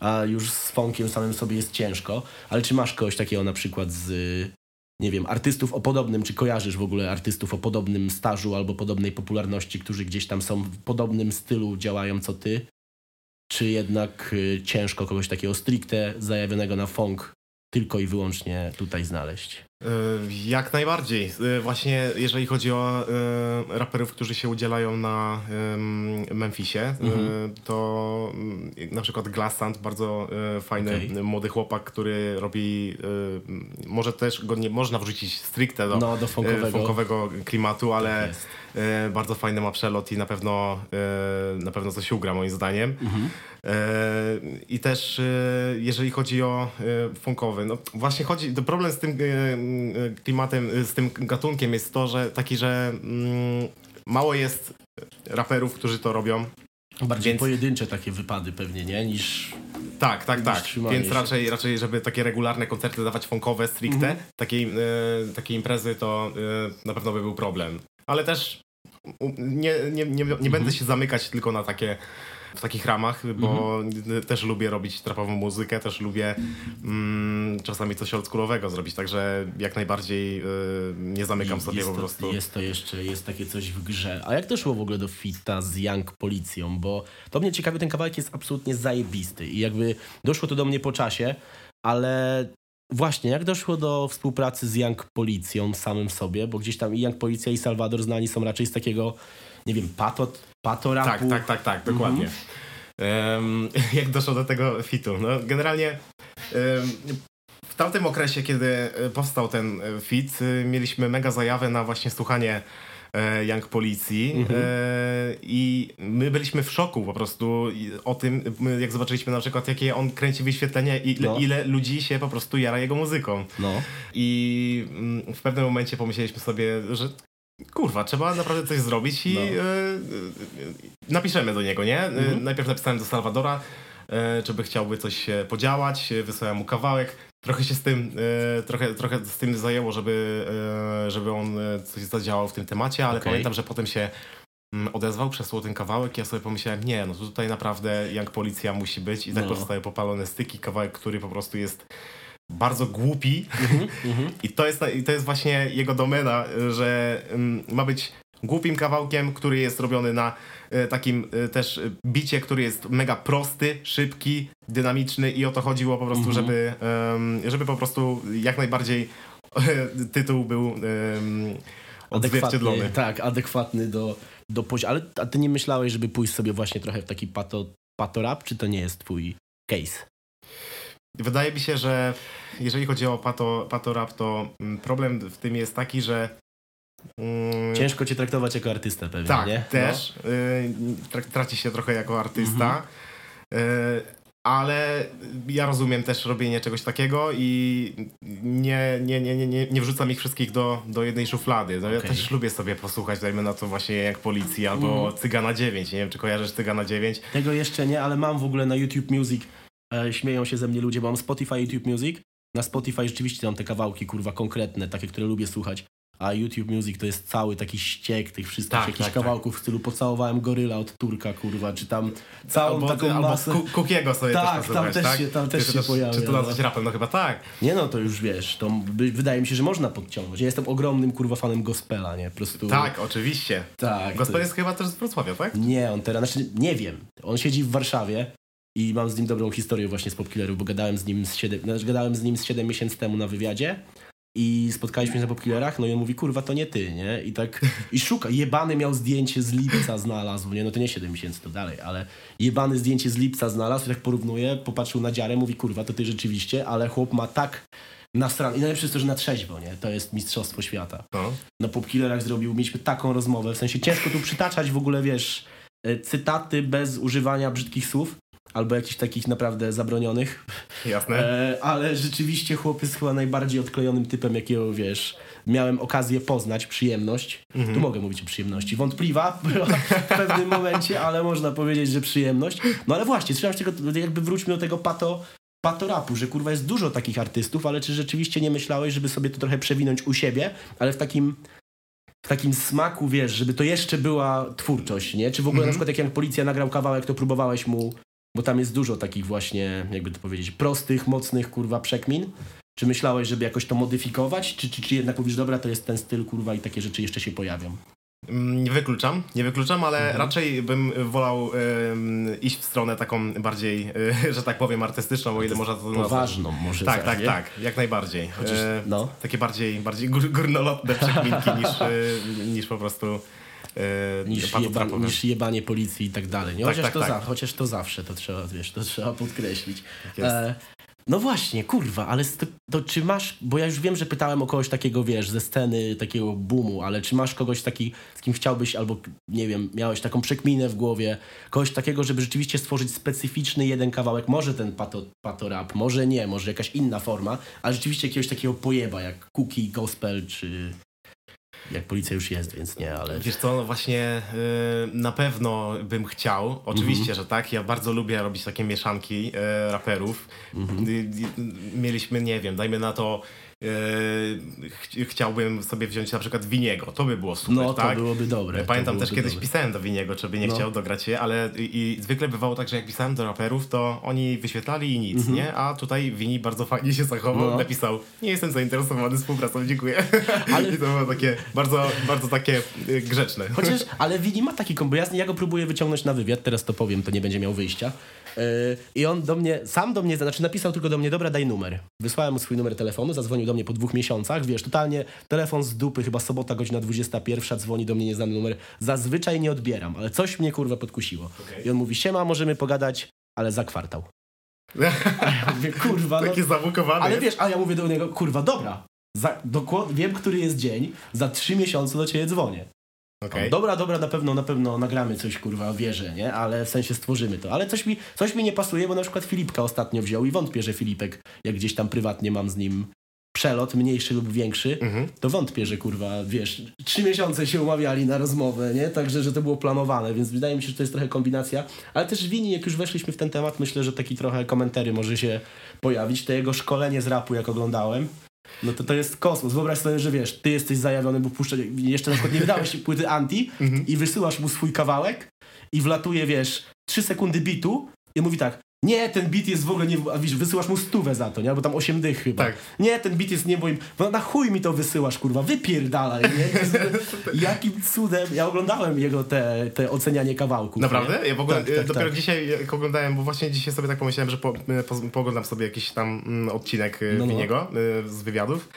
[SPEAKER 1] a już z funkiem samym sobie jest ciężko, ale czy masz kogoś takiego na przykład z nie wiem, artystów o podobnym, czy kojarzysz w ogóle artystów o podobnym stażu albo podobnej popularności, którzy gdzieś tam są w podobnym stylu, działają co ty? Czy jednak y, ciężko kogoś takiego stricte zajawionego na funk tylko i wyłącznie tutaj znaleźć?
[SPEAKER 2] Y, Jak najbardziej. Y, Właśnie jeżeli chodzi o y, raperów, którzy się udzielają na Memphisie,
[SPEAKER 1] Mhm.
[SPEAKER 2] to y, na przykład Glassand, bardzo fajny
[SPEAKER 1] Okej.
[SPEAKER 2] młody chłopak, który robi, może też go nie można wrzucić stricte do
[SPEAKER 1] No, do funkowego.
[SPEAKER 2] klimatu, ale y, bardzo fajny ma przelot i na pewno, na pewno coś ugra moim zdaniem.
[SPEAKER 1] Mhm.
[SPEAKER 2] E, I też e, jeżeli chodzi o e, funkowy, no właśnie chodzi, problem z tym e, e, klimatem, e, z tym gatunkiem jest to, że taki, że mm, mało jest raperów, którzy to robią.
[SPEAKER 1] Bardziej
[SPEAKER 2] Więc-
[SPEAKER 1] pojedyncze takie wypady pewnie, nie? Niż...
[SPEAKER 2] Tak, tak, tak. Więc raczej, raczej, żeby takie regularne koncerty dawać funkowe stricte,
[SPEAKER 1] Mhm.
[SPEAKER 2] takiej, takiej imprezy, to e, na pewno by był problem. Ale też nie, nie, nie, nie będę się zamykać tylko na takie w takich ramach, bo też lubię robić trapową muzykę, też lubię mm, czasami coś oldschoolowego zrobić, także jak najbardziej y, nie zamykam sobie
[SPEAKER 1] jest
[SPEAKER 2] po
[SPEAKER 1] to,
[SPEAKER 2] prostu.
[SPEAKER 1] Jest to jeszcze, jest takie coś w grze. A jak to szło w ogóle do fita z Young Policją? Bo to mnie ciekawi, ten kawałek jest absolutnie zajebisty i jakby doszło to do mnie po czasie, ale właśnie, jak doszło do współpracy z Young Policją samym sobie, bo gdzieś tam i Young Policja i Salvador znani są raczej z takiego, nie wiem, pato, pato rapu.
[SPEAKER 2] Tak, tak, tak, tak, dokładnie. Em, jak doszło do tego fitu? No, generalnie em, w tamtym okresie, kiedy e, powstał ten e, fit, e, mieliśmy mega zajawę na właśnie słuchanie Young Policji
[SPEAKER 1] Mhm.
[SPEAKER 2] i my byliśmy w szoku po prostu o tym, jak zobaczyliśmy na przykład jakie on kręci wyświetlenia i ile,
[SPEAKER 1] No.
[SPEAKER 2] ile ludzi się po prostu jara jego muzyką.
[SPEAKER 1] No.
[SPEAKER 2] I mm, w pewnym momencie pomyśleliśmy sobie, że kurwa, trzeba naprawdę coś zrobić i
[SPEAKER 1] No.
[SPEAKER 2] e, e, napiszemy do niego, nie? E,
[SPEAKER 1] Mhm.
[SPEAKER 2] Najpierw napisałem do Salwadora, czy by chciałby coś podziałać, wysłałem mu kawałek. Trochę się z tym, trochę, trochę z tym zajęło, żeby, żeby on coś zadziałał w tym temacie, ale
[SPEAKER 1] Okej.
[SPEAKER 2] pamiętam, że potem się mm, odezwał, przesłał ten kawałek i ja sobie pomyślałem, nie, no tutaj naprawdę jak policja musi być i tak
[SPEAKER 1] No.
[SPEAKER 2] popalone styki, kawałek, który po prostu jest bardzo głupi, i to jest, i to jest właśnie jego domena, że mm, ma być głupim kawałkiem, który jest robiony na e, takim e, też e, bicie, który jest mega prosty, szybki, dynamiczny i o to chodziło po prostu, żeby, żeby po prostu jak najbardziej tytuł był odzwierciedlony.
[SPEAKER 1] Tak, adekwatny do, do poziomu. Ale a ty nie myślałeś, żeby pójść sobie właśnie trochę w taki pato, pato rap, czy to nie jest twój case?
[SPEAKER 2] Wydaje mi się, że jeżeli chodzi o pato, pato rap, to mm, problem w tym jest taki, że mm,
[SPEAKER 1] Ciężko cię traktować jako artystę pewnie,
[SPEAKER 2] Tak,
[SPEAKER 1] nie?
[SPEAKER 2] też. Y, tra- traci się trochę jako artysta.
[SPEAKER 1] Mhm.
[SPEAKER 2] Y, ale ja rozumiem też robienie czegoś takiego i nie, nie, nie, nie, nie, nie wrzucam ich wszystkich do, do jednej szuflady. No, Ja
[SPEAKER 1] Okej.
[SPEAKER 2] też lubię sobie posłuchać, dajmy na to właśnie jak Policji albo
[SPEAKER 1] Mhm.
[SPEAKER 2] Cygana 9. Nie wiem, czy kojarzysz Cygana 9?
[SPEAKER 1] No. Tego jeszcze nie, ale mam w ogóle na YouTube Music, e, śmieją się ze mnie ludzie, bo mam Spotify, YouTube Music. Na Spotify rzeczywiście mam te kawałki, kurwa, konkretne, takie, które lubię słuchać. A YouTube Music to jest cały taki ściek tych wszystkich
[SPEAKER 2] Tak,
[SPEAKER 1] jakichś
[SPEAKER 2] tak,
[SPEAKER 1] kawałków w stylu pocałowałem goryla od Turka, kurwa, czy tam całą
[SPEAKER 2] albo
[SPEAKER 1] taką
[SPEAKER 2] albo
[SPEAKER 1] masę...
[SPEAKER 2] Ku- Kukiego sobie
[SPEAKER 1] Tak,
[SPEAKER 2] też
[SPEAKER 1] tam też
[SPEAKER 2] tak?
[SPEAKER 1] się- tam też
[SPEAKER 2] Czy
[SPEAKER 1] się
[SPEAKER 2] to-
[SPEAKER 1] pojawia,
[SPEAKER 2] Czy to
[SPEAKER 1] no.
[SPEAKER 2] nazwać rapem? No chyba tak.
[SPEAKER 1] Nie no, to już wiesz, to wydaje mi się, że można podciągnąć. Ja jestem ogromnym, kurwa, fanem gospela, nie? Po prostu...
[SPEAKER 2] Tak, oczywiście.
[SPEAKER 1] Tak.
[SPEAKER 2] Gospel
[SPEAKER 1] to-
[SPEAKER 2] jest chyba też z Wrocławia, tak?
[SPEAKER 1] Nie, on teraz, znaczy nie wiem. On siedzi w Warszawie i mam z nim dobrą historię właśnie z Popkillerów, bo gadałem z nim z 7, znaczy gadałem z nim z 7 miesięcy temu na wywiadzie i spotkaliśmy się na Popkillerach, no i on mówi, kurwa, to nie ty, nie? I tak, i szuka, jebany miał zdjęcie z lipca znalazł, nie? No to nie 7 miesięcy, to dalej, ale jebany zdjęcie z lipca znalazł i tak porównuje, popatrzył na dziarę, mówi, kurwa, to ty rzeczywiście, ale chłop ma tak nasrany, i najlepsze jest to, że na trzeźwo, nie? To jest mistrzostwo świata
[SPEAKER 2] No.
[SPEAKER 1] na Popkillerach zrobił, mieliśmy taką rozmowę, w sensie ciężko tu przytaczać w ogóle, wiesz, e, cytaty bez używania brzydkich słów, albo jakichś takich naprawdę zabronionych,
[SPEAKER 2] Jasne.
[SPEAKER 1] e, ale rzeczywiście chłop jest chyba najbardziej odklejonym typem, jakiego, wiesz, miałem okazję poznać, przyjemność.
[SPEAKER 2] Mhm.
[SPEAKER 1] Tu mogę mówić o przyjemności. Wątpliwa była w pewnym momencie, ale można powiedzieć, że przyjemność. No ale właśnie, się tego, jakby wróćmy do tego pato, pato rapu, że kurwa jest dużo takich artystów, ale czy rzeczywiście nie myślałeś, żeby sobie to trochę przewinąć u siebie, ale w takim w takim smaku, wiesz, żeby to jeszcze była twórczość, nie? Czy w ogóle
[SPEAKER 2] Mhm.
[SPEAKER 1] na przykład jak Jan Policja nagrał kawałek, to próbowałeś mu, bo tam jest dużo takich właśnie, jakby to powiedzieć, prostych, mocnych, kurwa, przekmin. Czy myślałeś, żeby jakoś to modyfikować? Czy, czy, czy jednak mówisz, dobra, to jest ten styl, kurwa, i takie rzeczy jeszcze się pojawią?
[SPEAKER 2] Mm, Nie wykluczam, nie wykluczam, ale raczej bym wolał em, iść w stronę taką bardziej, e, że tak powiem, artystyczną, o ile można to nazwać.
[SPEAKER 1] Poważną może
[SPEAKER 2] Tak, tak,
[SPEAKER 1] nie?
[SPEAKER 2] tak, jak najbardziej.
[SPEAKER 1] Chociaż,
[SPEAKER 2] E,
[SPEAKER 1] no.
[SPEAKER 2] Takie bardziej, bardziej gór, górnolotne przekminki niż, e, niż po prostu e,
[SPEAKER 1] Niż,
[SPEAKER 2] pato
[SPEAKER 1] jeba, niż jebanie policji i tak dalej. Nie?
[SPEAKER 2] Tak,
[SPEAKER 1] Chociaż,
[SPEAKER 2] tak,
[SPEAKER 1] to
[SPEAKER 2] tak.
[SPEAKER 1] Za, chociaż to zawsze, to trzeba, wiesz, to trzeba podkreślić.
[SPEAKER 2] jest.
[SPEAKER 1] E, no właśnie, kurwa, ale to czy masz, bo ja już wiem, że pytałem o kogoś takiego, wiesz, ze sceny takiego boomu, ale czy masz kogoś taki, z kim chciałbyś, albo nie wiem, miałeś taką przekminę w głowie, kogoś takiego, żeby rzeczywiście stworzyć specyficzny jeden kawałek, może ten pato, pato rap, może nie, może jakaś inna forma, ale rzeczywiście jakiegoś takiego pojeba, jak cookie, gospel, czy jak policja już jest, więc nie, ale...
[SPEAKER 2] Wiesz co, no właśnie y, na pewno bym chciał, oczywiście,
[SPEAKER 1] Mhm.
[SPEAKER 2] że tak, ja bardzo lubię robić takie mieszanki y, raperów. Y, y, mieliśmy, nie wiem, dajmy na to, ch chciałbym sobie wziąć na przykład Winiego, to by było super,
[SPEAKER 1] No, to
[SPEAKER 2] tak?
[SPEAKER 1] byłoby dobre.
[SPEAKER 2] Pamiętam też kiedyś
[SPEAKER 1] dobre.
[SPEAKER 2] pisałem do Winiego, czy by nie
[SPEAKER 1] No.
[SPEAKER 2] chciał dograć je, ale i, i zwykle bywało tak, że jak pisałem do raperów, to oni wyświetlali i nic, nie? A tutaj Wini bardzo fajnie się zachował,
[SPEAKER 1] Mhm. No.
[SPEAKER 2] napisał, nie jestem zainteresowany współpracą, dziękuję.
[SPEAKER 1] Ale-
[SPEAKER 2] I to było takie bardzo, bardzo takie y, grzeczne.
[SPEAKER 1] Chociaż, ale Wini ma taki kombo. Ja, ja go próbuję wyciągnąć na wywiad, teraz to powiem, to nie będzie miał wyjścia. Yy, I on do mnie, sam do mnie, znaczy napisał tylko do mnie, dobra, daj numer. Wysłałem mu swój numer telefonu, zadzwonił do mnie po dwóch miesiącach, wiesz, totalnie telefon z dupy, chyba sobota, godzina 21, dzwoni do mnie nieznany numer. Zazwyczaj nie odbieram, ale coś mnie kurwa podkusiło.
[SPEAKER 2] Okej.
[SPEAKER 1] I on mówi, siema, możemy pogadać, ale za kwartał. A ja mówię, kurwa, no,
[SPEAKER 2] Takie zabukowane.
[SPEAKER 1] ale wiesz, a ja mówię do niego, kurwa, dobra, za, dokład, wiem, który jest dzień, za trzy miesiące do ciebie dzwonię.
[SPEAKER 2] Okej.
[SPEAKER 1] Dobra, dobra, na pewno, na pewno nagramy coś, kurwa, wierzę, nie? Ale w sensie stworzymy to. Ale coś mi, coś mi nie pasuje, bo na przykład Filipka ostatnio wziął i wątpię, że Filipek, jak gdzieś tam prywatnie mam z nim przelot, mniejszy lub większy,
[SPEAKER 2] Mhm.
[SPEAKER 1] to wątpię, że kurwa, wiesz, trzy miesiące się umawiali na rozmowę, nie? Także, że to było planowane, więc wydaje mi się, że to jest trochę kombinacja. Ale też Wini, jak już weszliśmy w ten temat, myślę, że taki trochę komentary może się pojawić. To jego szkolenie z rapu, jak oglądałem, no to to jest kosmos. Wyobraź sobie, że wiesz, ty jesteś zajawiony, bo puszczasz, jeszcze na przykład nie wydałeś płyty anti i wysyłasz mu swój kawałek i wlatuje, wiesz, trzy sekundy bitu i mówi tak, nie, ten bit jest w ogóle nie, a wiesz, wysyłasz mu stówę za to, nie? Albo tam osiem dych chyba.
[SPEAKER 2] Tak.
[SPEAKER 1] Nie, ten bit jest nie moim, no na chuj mi to wysyłasz, kurwa, wypierdalaj, nie? Jakim cudem, ja oglądałem jego te, te ocenianie kawałków.
[SPEAKER 2] Naprawdę?
[SPEAKER 1] nie?
[SPEAKER 2] Ja w ogóle
[SPEAKER 1] Tak,
[SPEAKER 2] e,
[SPEAKER 1] tak,
[SPEAKER 2] dopiero
[SPEAKER 1] tak.
[SPEAKER 2] dzisiaj jak oglądałem, bo właśnie dzisiaj sobie tak pomyślałem, że po, e, po, pooglądam sobie jakiś tam mm, odcinek e,
[SPEAKER 1] No, no.
[SPEAKER 2] Winiego e, z wywiadów.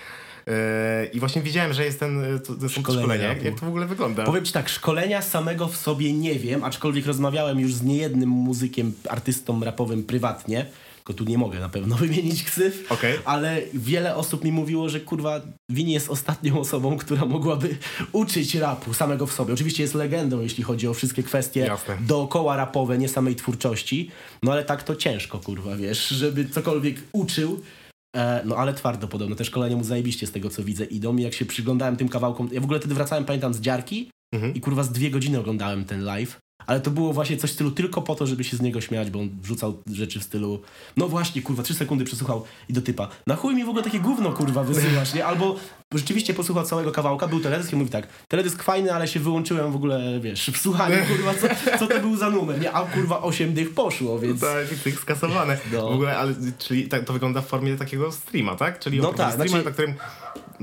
[SPEAKER 2] E, I właśnie widziałem, że jest ten, e, to, to są
[SPEAKER 1] Szkolenie
[SPEAKER 2] szkolenia. Jak, jak to w ogóle wygląda?
[SPEAKER 1] Powiem ci tak, szkolenia samego w sobie nie wiem, aczkolwiek rozmawiałem już z niejednym muzykiem, artystą rapowym prywatnie, tylko tu nie mogę na pewno wymienić ksyw,
[SPEAKER 2] Okej.
[SPEAKER 1] ale wiele osób mi mówiło, że kurwa Wini jest ostatnią osobą, która mogłaby uczyć rapu samego w sobie. Oczywiście jest legendą, jeśli chodzi o wszystkie kwestie
[SPEAKER 2] Jasne.
[SPEAKER 1] dookoła rapowe, nie samej twórczości, no ale tak to ciężko, kurwa, wiesz, żeby cokolwiek uczył. E, no ale twardo podobno, te szkolenia mu zajebiście z tego co widzę idą i jak się przyglądałem tym kawałkom, ja w ogóle wtedy wracałem, pamiętam, z dziarki
[SPEAKER 2] Mhm.
[SPEAKER 1] i kurwa z dwie godziny oglądałem ten live, ale to było właśnie coś w stylu tylko po to, żeby się z niego śmiać, bo on wrzucał rzeczy w stylu no właśnie, kurwa, trzy sekundy przesłuchał i do typa, na chuj mi w ogóle takie gówno, kurwa, wysyłasz, nie? Albo rzeczywiście posłuchał całego kawałka, był teledysk i mówi tak, teledysk fajny, ale się wyłączyłem w ogóle, wiesz, w słuchaniu, kurwa, co, co to był za numer, nie? A kurwa, osiem dych poszło, więc...
[SPEAKER 2] Tak, tych skasowane.
[SPEAKER 1] No.
[SPEAKER 2] W ogóle, ale czyli tak, to wygląda w formie takiego streama, tak? Czyli
[SPEAKER 1] No tak,
[SPEAKER 2] streama,
[SPEAKER 1] znaczy-
[SPEAKER 2] na którym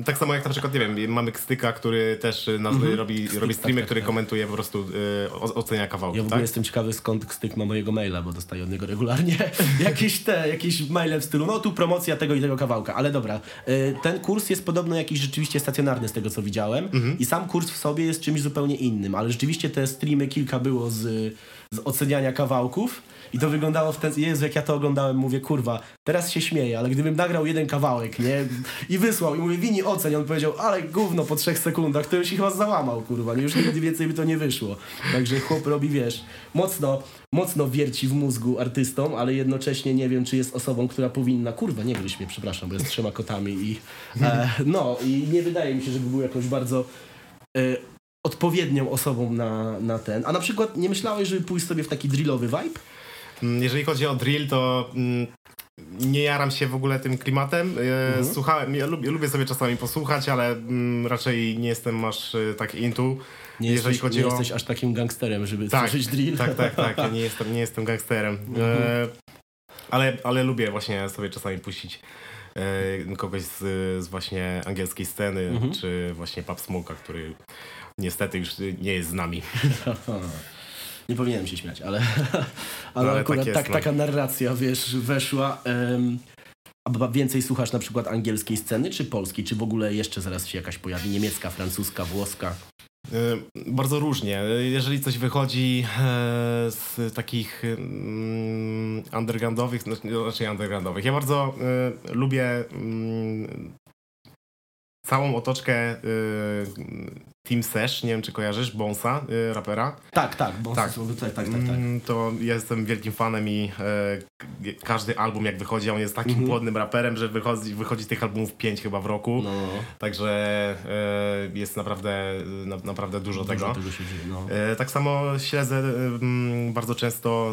[SPEAKER 2] tak samo jak na przykład, nie wiem, mamy Kstyka, który też y, nas, robi,
[SPEAKER 1] Kstyk,
[SPEAKER 2] robi streamy,
[SPEAKER 1] tak, tak,
[SPEAKER 2] który
[SPEAKER 1] tak.
[SPEAKER 2] komentuje po prostu, y, ocenia kawałki,
[SPEAKER 1] Ja w ogóle
[SPEAKER 2] tak?
[SPEAKER 1] jestem ciekawy, skąd Styk ma mojego maila, bo dostaję od niego regularnie jakieś te, jakieś maile w stylu, no tu promocja tego i tego kawałka, ale dobra. Y, Ten kurs jest podobno jakiś rzeczywiście stacjonarny z tego, co widziałem i sam kurs w sobie jest czymś zupełnie innym, ale rzeczywiście te streamy kilka było z, z oceniania kawałków i to wyglądało w ten... Jezu, jak ja to oglądałem, mówię, kurwa, teraz się śmieję, ale gdybym nagrał jeden kawałek, nie? I wysłał i mówię, Wini oceń, on powiedział, ale gówno po trzech sekundach, to już się chyba załamał, kurwa, już nigdy więcej by to nie wyszło. Także chłop robi, wiesz, mocno, mocno wierci w mózgu artystom, ale jednocześnie nie wiem, czy jest osobą, która powinna, kurwa, nie gryź mnie, przepraszam, bo jest trzema kotami i e, no, i nie wydaje mi się, żeby był jakąś bardzo e, odpowiednią osobą na, na ten. A na przykład nie myślałeś, żeby pójść sobie w taki drillowy vibe?
[SPEAKER 2] Mm, Jeżeli chodzi o drill, to mm, nie jaram się w ogóle tym klimatem. E,
[SPEAKER 1] Mhm.
[SPEAKER 2] Słuchałem, ja lubię, lubię sobie czasami posłuchać, ale mm, raczej nie jestem aż e, tak into.
[SPEAKER 1] Nie,
[SPEAKER 2] Jeżeli
[SPEAKER 1] jesteś,
[SPEAKER 2] chodzi
[SPEAKER 1] nie
[SPEAKER 2] o...
[SPEAKER 1] jesteś aż takim gangsterem, żeby
[SPEAKER 2] tak,
[SPEAKER 1] tworzyć drill.
[SPEAKER 2] tak, tak, tak. Ja nie jestem, nie jestem gangsterem.
[SPEAKER 1] Mhm.
[SPEAKER 2] E, ale, ale lubię właśnie sobie czasami puścić e, kogoś z, z właśnie angielskiej sceny,
[SPEAKER 1] Mhm.
[SPEAKER 2] czy właśnie Pub Smoke'a, który niestety już nie jest z nami.
[SPEAKER 1] nie powinienem się śmiać, ale, ale,
[SPEAKER 2] ale
[SPEAKER 1] akurat
[SPEAKER 2] tak jest,
[SPEAKER 1] tak,
[SPEAKER 2] no.
[SPEAKER 1] taka narracja, wiesz, weszła. Um, a więcej słuchasz na przykład angielskiej sceny, czy polskiej? Czy w ogóle jeszcze zaraz się jakaś pojawi? Niemiecka, francuska, włoska?
[SPEAKER 2] E, bardzo różnie. Jeżeli coś wychodzi e, z takich mm, undergroundowych, znaczy raczej undergroundowych. Ja bardzo e, lubię mm, całą otoczkę Team Sesh, nie wiem czy kojarzysz, Bonsa, y, rapera.
[SPEAKER 1] Tak, tak, Bonsa, tak. tak, tak, tak, tak. Mm,
[SPEAKER 2] to ja jestem wielkim fanem i e, każdy album jak wychodzi, on jest takim mm -hmm. płodnym raperem, że wychodzi, wychodzi tych albumów pięć chyba w roku. No. Także e, jest naprawdę, na, naprawdę dużo, dużo tego. tego się dzieje, no. e, tak samo śledzę bardzo często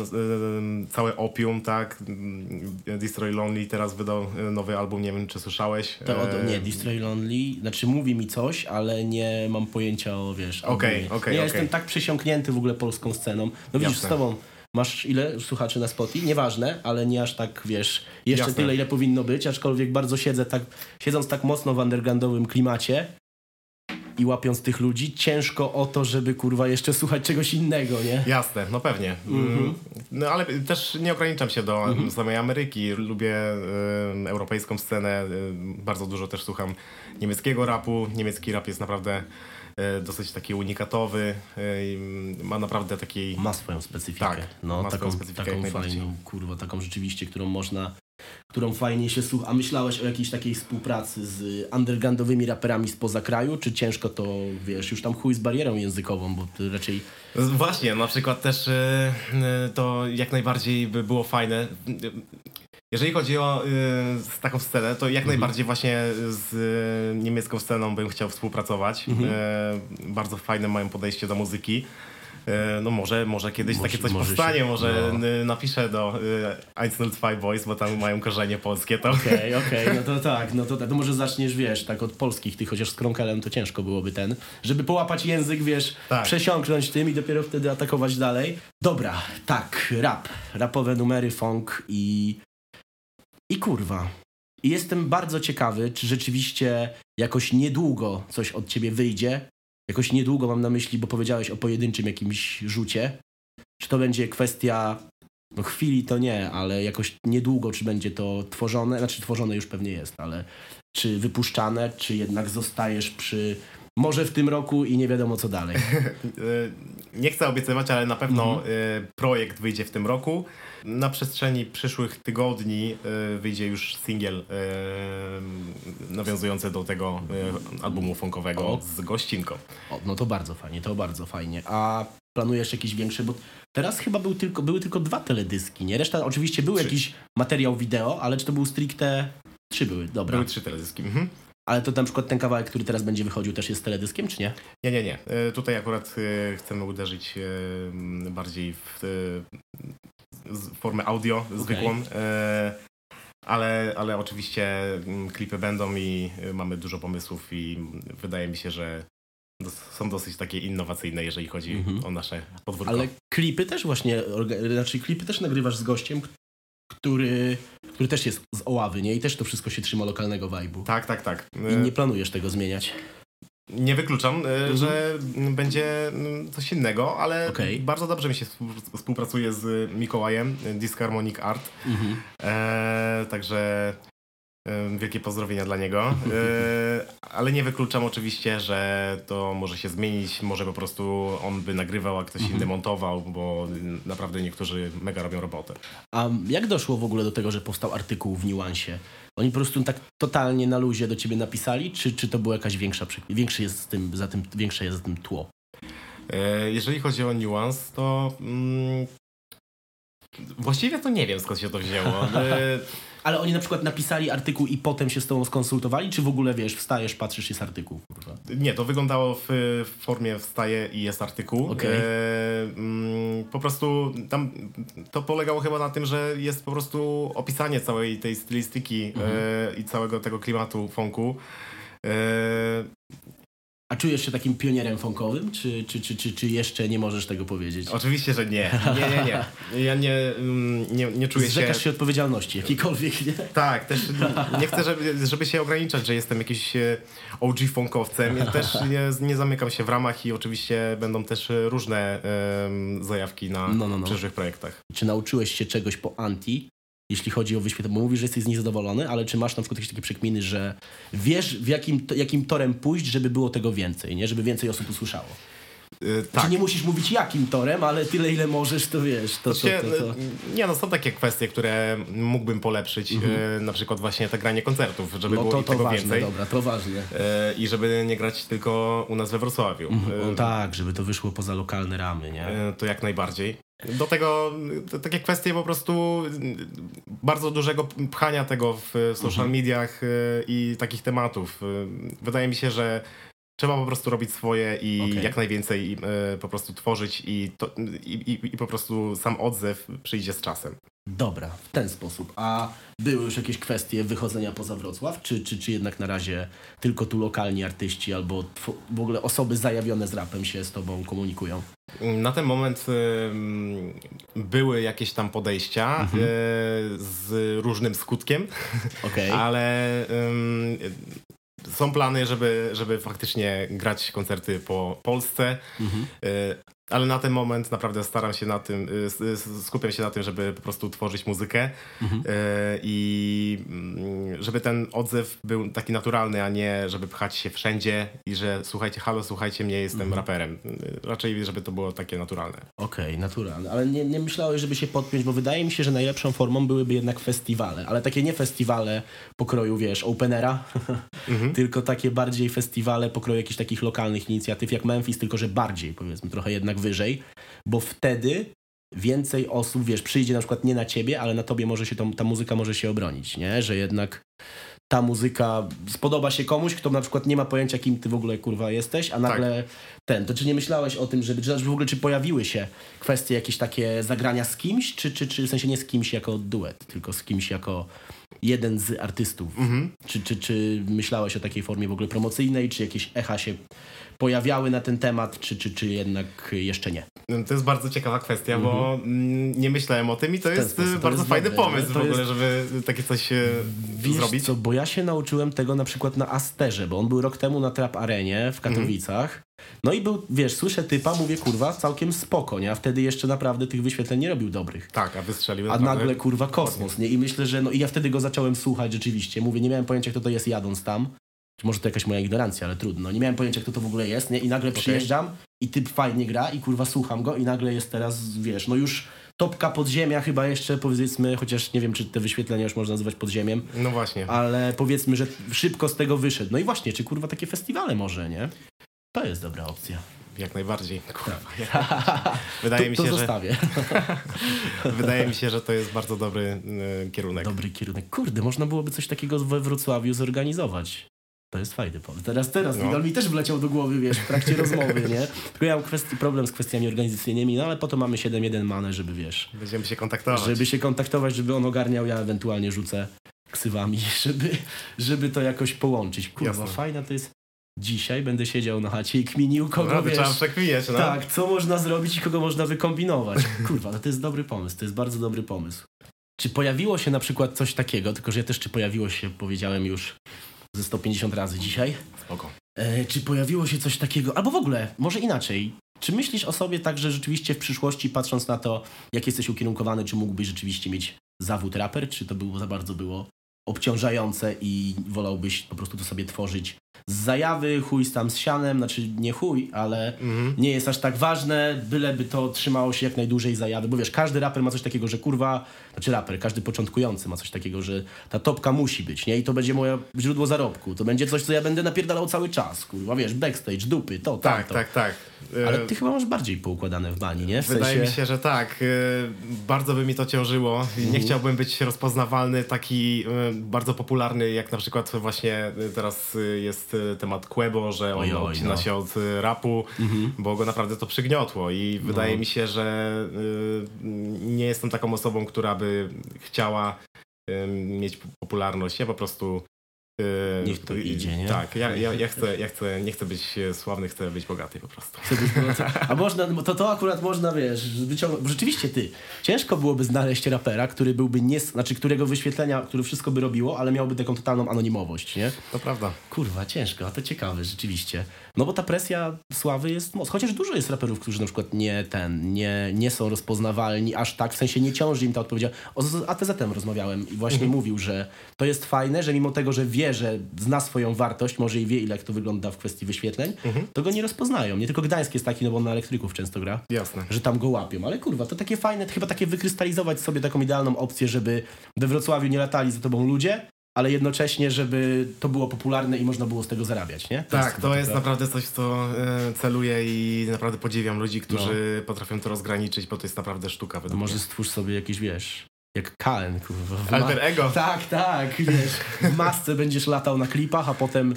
[SPEAKER 2] całe Opium, tak. Destroy Lonely teraz wydał e, nowy album, nie wiem czy słyszałeś.
[SPEAKER 1] To, od, nie, Destroy Lonely, znaczy mówi mi coś, ale nie mam pojęcia pojęcia o, wiesz...
[SPEAKER 2] Okej, okej, okay,
[SPEAKER 1] Ja
[SPEAKER 2] okay.
[SPEAKER 1] jestem tak przesiąknięty w ogóle polską sceną. No widzisz, Jasne. z tobą masz ile słuchaczy na Spotify? Nieważne, ale nie aż tak, wiesz, jeszcze Jasne. tyle, ile powinno być, aczkolwiek bardzo siedzę tak, siedząc tak mocno w undergroundowym klimacie i łapiąc tych ludzi, ciężko o to, żeby kurwa jeszcze słuchać czegoś innego, nie?
[SPEAKER 2] Jasne, no pewnie. Mm -hmm. No ale też nie ograniczam się do mm -hmm. samej Ameryki. Lubię y, europejską scenę, y, bardzo dużo też słucham niemieckiego rapu. Niemiecki rap jest naprawdę dosyć taki unikatowy, e, ma naprawdę takiej...
[SPEAKER 1] Ma swoją specyfikę. Tak, no, ma taką, specyfikę taką fajną, kurwa, taką rzeczywiście, którą można którą fajnie się słucha. A myślałeś o jakiejś takiej współpracy z undergroundowymi raperami spoza kraju, czy ciężko to, wiesz, już tam chuj z barierą językową, bo ty raczej...
[SPEAKER 2] Właśnie, na przykład też e, to jak najbardziej by było fajne. Jeżeli chodzi o y, taką scenę, to jak mhm. najbardziej właśnie z y, niemiecką sceną bym chciał współpracować. Mhm. Y, bardzo fajne mają podejście do muzyki. Y, no może, może kiedyś może, takie coś może powstanie, się, może no. napiszę do y, 105 Boys, bo tam mają korzenie polskie.
[SPEAKER 1] Okej, okej, okay, okay, no to tak, no to, tak, to może zaczniesz, wiesz, tak od polskich, ty chociaż z Kronkelem to ciężko byłoby ten, żeby połapać język, wiesz, tak. przesiąknąć tym i dopiero wtedy atakować dalej. Dobra, tak, rap, rapowe numery, funk i i kurwa. I jestem bardzo ciekawy, czy rzeczywiście jakoś niedługo coś od ciebie wyjdzie. Jakoś niedługo mam na myśli, bo powiedziałeś o pojedynczym jakimś rzucie. Czy to będzie kwestia no chwili to nie, ale jakoś niedługo, czy będzie to tworzone, znaczy tworzone już pewnie jest, ale czy wypuszczane, czy jednak zostajesz przy może w tym roku i nie wiadomo co dalej.
[SPEAKER 2] nie chcę obiecywać, ale na pewno mhm. Y, projekt wyjdzie w tym roku. Na przestrzeni przyszłych tygodni y, wyjdzie już singiel y, nawiązujący do tego albumu funkowego o. z gościnką.
[SPEAKER 1] O, no to bardzo fajnie, to bardzo fajnie. A planujesz jakiś większy, bo teraz chyba był tylko, były tylko dwa teledyski, nie? Reszta oczywiście był trzy. jakiś materiał wideo, ale czy to był stricte... Trzy były, dobra.
[SPEAKER 2] Były trzy teledyski. Mhm.
[SPEAKER 1] Ale to na przykład ten kawałek, który teraz będzie wychodził, też jest teledyskiem, czy nie?
[SPEAKER 2] Nie, nie, nie. E, tutaj akurat e, chcemy uderzyć e, bardziej w formę audio zwykłą. Ale, ale oczywiście klipy będą i mamy dużo pomysłów i wydaje mi się, że są dosyć takie innowacyjne, jeżeli chodzi mhm. o nasze podwórko.
[SPEAKER 1] Ale klipy też właśnie, znaczy klipy też nagrywasz z gościem, który, który też jest z Oławy, nie? I też to wszystko się trzyma lokalnego vibe'u.
[SPEAKER 2] Tak, tak, tak.
[SPEAKER 1] I nie planujesz tego zmieniać?
[SPEAKER 2] Nie wykluczam, mhm. że będzie mm, coś innego, ale okay. bardzo dobrze mi się współpracuje z Mikołajem, Disharmonic Art. Mhm. E, także Wielkie pozdrowienia dla niego. E, ale nie wykluczam oczywiście, że to może się zmienić. Może po prostu on by nagrywał, a ktoś inny mhm. montował, bo naprawdę niektórzy mega robią robotę.
[SPEAKER 1] A jak doszło w ogóle do tego, że powstał artykuł w niuansie? Oni po prostu tak totalnie na luzie do ciebie napisali, czy, czy to była jakaś większa, większy jest z tym, za tym, większe jest za tym tło?
[SPEAKER 2] E, jeżeli chodzi o niuans, to mm, właściwie to nie wiem skąd się to wzięło.
[SPEAKER 1] Ale oni na przykład napisali artykuł i potem się z tobą skonsultowali, czy w ogóle wiesz, wstajesz, patrzysz, jest artykuł? Kurwa?
[SPEAKER 2] Nie, to wyglądało w, w formie wstaje i jest artykuł. Okay. E, mm, po prostu tam to polegało chyba na tym, że jest po prostu opisanie całej tej stylistyki mhm. e, i całego tego klimatu funku. E,
[SPEAKER 1] A czujesz się takim pionierem funkowym, czy, czy, czy, czy, czy jeszcze nie możesz tego powiedzieć?
[SPEAKER 2] Oczywiście, że nie. Nie, nie, nie. Ja nie, mm, nie, nie czuję
[SPEAKER 1] Zrzekasz
[SPEAKER 2] się...
[SPEAKER 1] się odpowiedzialności jakiejkolwiek, nie?
[SPEAKER 2] Tak, też nie chcę, żeby, żeby się ograniczać, że jestem jakiś e, OG funkowcem. Ja też nie, nie zamykam się w ramach i oczywiście będą też różne em, zajawki na
[SPEAKER 1] No, no, no.
[SPEAKER 2] przyszłych projektach.
[SPEAKER 1] Czy nauczyłeś się czegoś po anti, jeśli chodzi o wyświetlenie? Bo mówisz, że jesteś z nich zadowolony, ale czy masz na przykład jakieś takie przekminy, że wiesz w jakim, jakim torem pójść, żeby było tego więcej, nie? Żeby więcej osób usłyszało? Czy
[SPEAKER 2] Tak.
[SPEAKER 1] nie musisz mówić jakim torem, ale tyle ile możesz, to wiesz, to, to, to, to.
[SPEAKER 2] Nie no, są takie kwestie, które mógłbym polepszyć, e, na przykład właśnie te granie koncertów, żeby
[SPEAKER 1] Mhm. No
[SPEAKER 2] było
[SPEAKER 1] to,
[SPEAKER 2] tego
[SPEAKER 1] ważne,
[SPEAKER 2] więcej
[SPEAKER 1] dobra, to ważne.
[SPEAKER 2] e, i żeby nie grać tylko u nas we Wrocławiu. E,
[SPEAKER 1] No tak, żeby to wyszło poza lokalne ramy, nie?
[SPEAKER 2] To jak najbardziej. Do tego takie kwestie po prostu bardzo dużego pchania tego w social
[SPEAKER 1] Mhm.
[SPEAKER 2] mediach i takich tematów. Wydaje mi się, że trzeba po prostu robić swoje i
[SPEAKER 1] Okej.
[SPEAKER 2] jak najwięcej e, po prostu tworzyć i, to, i, i, i po prostu sam odzew przyjdzie z czasem.
[SPEAKER 1] Dobra, w ten sposób. A były już jakieś kwestie wychodzenia poza Wrocław, czy, czy, czy jednak na razie tylko tu lokalni artyści albo w ogóle osoby zajawione z rapem się z tobą komunikują?
[SPEAKER 2] Na ten moment em, były jakieś tam podejścia
[SPEAKER 1] Mhm.
[SPEAKER 2] e, z różnym skutkiem.
[SPEAKER 1] Okej.
[SPEAKER 2] Ale są plany, żeby, żeby faktycznie grać koncerty po Polsce.
[SPEAKER 1] Mhm.
[SPEAKER 2] Ale na ten moment naprawdę staram się na tym, y, skupiam się na tym, żeby po prostu tworzyć muzykę
[SPEAKER 1] Mhm.
[SPEAKER 2] y, i mm, żeby ten odzew był taki naturalny, a nie żeby pchać się wszędzie i że słuchajcie, halo, słuchajcie mnie, jestem
[SPEAKER 1] Mhm.
[SPEAKER 2] raperem. Y, Raczej, żeby to było takie naturalne.
[SPEAKER 1] Okej, naturalne. Ale nie, nie myślałeś, żeby się podpiąć, bo wydaje mi się, że najlepszą formą byłyby jednak festiwale. Ale takie nie festiwale pokroju, wiesz, openera,
[SPEAKER 2] Mhm.
[SPEAKER 1] tylko takie bardziej festiwale pokroju jakichś takich lokalnych inicjatyw jak Memphis, tylko że bardziej, powiedzmy, trochę jednak wyżej, bo wtedy więcej osób, wiesz, przyjdzie na przykład nie na ciebie, ale na tobie może się to, ta muzyka może się obronić, nie? Że jednak ta muzyka spodoba się komuś, kto na przykład nie ma pojęcia, kim ty w ogóle kurwa jesteś, a nagle ten. To czy nie myślałeś o tym, żeby, czy w ogóle czy pojawiły się kwestie jakieś takie zagrania z kimś, czy, czy, czy w sensie nie z kimś jako duet, tylko z kimś jako jeden z artystów?
[SPEAKER 2] Mhm.
[SPEAKER 1] Czy, czy, czy myślałeś o takiej formie w ogóle promocyjnej, czy jakieś echa się pojawiały na ten temat, czy, czy, czy jednak jeszcze nie?
[SPEAKER 2] To jest bardzo ciekawa kwestia, bo mm, nie myślałem o tym i to
[SPEAKER 1] Mhm.
[SPEAKER 2] jest
[SPEAKER 1] sposób,
[SPEAKER 2] y,
[SPEAKER 1] to
[SPEAKER 2] bardzo
[SPEAKER 1] jest
[SPEAKER 2] fajny
[SPEAKER 1] dobre,
[SPEAKER 2] pomysł w
[SPEAKER 1] To
[SPEAKER 2] ogóle,
[SPEAKER 1] jest-
[SPEAKER 2] żeby takie coś e,
[SPEAKER 1] Wiesz
[SPEAKER 2] zrobić.
[SPEAKER 1] co, bo ja się nauczyłem tego na przykład na Asterze, bo on był rok temu na Trap Arenie w Katowicach. No i był, wiesz, słyszę typa, mówię, kurwa, całkiem spoko, nie? A wtedy jeszcze naprawdę tych wyświetleń nie robił dobrych.
[SPEAKER 2] Tak, a wystrzelił
[SPEAKER 1] A nagle kurwa kosmos, nie? I myślę, że no i ja wtedy go zacząłem słuchać rzeczywiście. Mówię, nie miałem pojęcia, kto to jest jadąc tam. Może to jakaś moja ignorancja, ale trudno. Nie miałem pojęcia, kto to w ogóle jest, nie? I nagle przyjeżdżam i typ fajnie gra i kurwa słucham go i nagle jest teraz, wiesz, no już topka podziemia chyba jeszcze powiedzmy, chociaż nie wiem, czy te wyświetlenia już można nazywać podziemiem,
[SPEAKER 2] No właśnie.
[SPEAKER 1] ale powiedzmy, że szybko z tego wyszedł. No i właśnie, czy kurwa takie festiwale może, nie? To jest dobra opcja.
[SPEAKER 2] Jak najbardziej. Kurwa, Wydaje
[SPEAKER 1] to,
[SPEAKER 2] mi
[SPEAKER 1] to
[SPEAKER 2] się, że
[SPEAKER 1] zostawię.
[SPEAKER 2] wydaje mi się, że to jest bardzo dobry y, kierunek.
[SPEAKER 1] Dobry kierunek. Kurde, można byłoby coś takiego we Wrocławiu zorganizować. To jest fajny pomysł. Teraz, teraz,
[SPEAKER 2] No.
[SPEAKER 1] no. mi też wleciał do głowy, wiesz, w trakcie rozmowy, nie? Tylko ja mam kwestii, problem z kwestiami organizacyjnymi, no ale po to mamy 7-1 manę, żeby, wiesz,
[SPEAKER 2] Będziemy się kontaktować.
[SPEAKER 1] żeby się kontaktować, żeby on ogarniał, ja ewentualnie rzucę ksywami, żeby, żeby to jakoś połączyć. Kurwa,
[SPEAKER 2] Jasne.
[SPEAKER 1] fajna to jest. Dzisiaj będę siedział na chacie i kminił, kogo,
[SPEAKER 2] Naprawdę
[SPEAKER 1] wiesz,
[SPEAKER 2] trzeba przekminiać, no.
[SPEAKER 1] tak, co można zrobić i kogo można wykombinować. Kurwa, no to jest dobry pomysł, to jest bardzo dobry pomysł. Czy pojawiło się na przykład coś takiego, tylko że ja też czy pojawiło się, powiedziałem już ze 150 razy dzisiaj,
[SPEAKER 2] Spoko.
[SPEAKER 1] e, czy pojawiło się coś takiego, albo w ogóle, może inaczej, czy myślisz o sobie tak, że rzeczywiście w przyszłości, patrząc na to, jak jesteś ukierunkowany, czy mógłbyś rzeczywiście mieć zawód raper, czy to było za bardzo było obciążające i wolałbyś po prostu to sobie tworzyć z zajawy, chuj z tam z sianem, znaczy nie chuj, ale
[SPEAKER 2] Mhm.
[SPEAKER 1] nie jest aż tak ważne, byleby to trzymało się jak najdłużej zajawy, bo wiesz, każdy raper ma coś takiego, że kurwa, znaczy raper, każdy początkujący ma coś takiego, że ta topka musi być, nie? I to będzie moje źródło zarobku, to będzie coś, co ja będę napierdalał cały czas, kurwa, wiesz, backstage, dupy, to,
[SPEAKER 2] Tak,
[SPEAKER 1] tamto.
[SPEAKER 2] tak, tak.
[SPEAKER 1] Ale ty chyba masz bardziej poukładane w bani, nie? W
[SPEAKER 2] Wydaje
[SPEAKER 1] sensie...
[SPEAKER 2] mi się, że tak. Y, Bardzo by mi to ciążyło. Nie
[SPEAKER 1] Mhm.
[SPEAKER 2] chciałbym być rozpoznawalny, taki y, bardzo popularny, jak na przykład właśnie teraz y, jest temat Quebo, że on
[SPEAKER 1] Oj, oj,
[SPEAKER 2] odcina
[SPEAKER 1] no.
[SPEAKER 2] się od y, rapu,
[SPEAKER 1] Mhm.
[SPEAKER 2] bo go naprawdę to przygniotło i wydaje
[SPEAKER 1] No.
[SPEAKER 2] mi się, że y, nie jestem taką osobą, która by chciała y, mieć popularność. Ja po prostu
[SPEAKER 1] Niech to idzie, nie?
[SPEAKER 2] Tak, ja, ja, ja, chcę, ja chcę, nie chcę być sławny, chcę być bogaty po prostu.
[SPEAKER 1] A można, to, to akurat można, wiesz, wyciągnąć. Rzeczywiście ty, ciężko byłoby znaleźć rapera, który byłby nie, znaczy którego wyświetlenia, który wszystko by robiło, ale miałby taką totalną anonimowość, nie?
[SPEAKER 2] To prawda.
[SPEAKER 1] Kurwa, ciężko, a to ciekawe, rzeczywiście. No bo ta presja sławy jest mocna. Chociaż dużo jest raperów, którzy na przykład nie ten, nie, nie są rozpoznawalni aż tak, w sensie nie ciąży im ta odpowiedź. O z ATZ-em rozmawiałem i właśnie
[SPEAKER 2] Mhm.
[SPEAKER 1] mówił, że to jest fajne, że mimo tego, że wie, że zna swoją wartość, może i wie, ile jak to wygląda w kwestii wyświetleń,
[SPEAKER 2] Mhm.
[SPEAKER 1] to go nie rozpoznają. Nie tylko Gdańsk jest taki, no bo on na elektryków często gra
[SPEAKER 2] Jasne.
[SPEAKER 1] że tam go łapią. Ale kurwa, to takie fajne, chyba takie wykrystalizować sobie taką idealną opcję, żeby we Wrocławiu nie latali za tobą ludzie, ale jednocześnie, żeby to było popularne i można było z tego zarabiać, nie?
[SPEAKER 2] Tak,
[SPEAKER 1] chyba
[SPEAKER 2] to jest
[SPEAKER 1] taka-
[SPEAKER 2] naprawdę coś, co e, celuję i naprawdę podziwiam ludzi, którzy
[SPEAKER 1] No.
[SPEAKER 2] potrafią to rozgraniczyć, bo to jest naprawdę sztuka według
[SPEAKER 1] Może
[SPEAKER 2] mnie.
[SPEAKER 1] stwórz sobie jakieś, wiesz, jak Kalen, kurwa. w
[SPEAKER 2] Alter ego.
[SPEAKER 1] Tak, tak, wiesz, w masce będziesz latał na klipach, a potem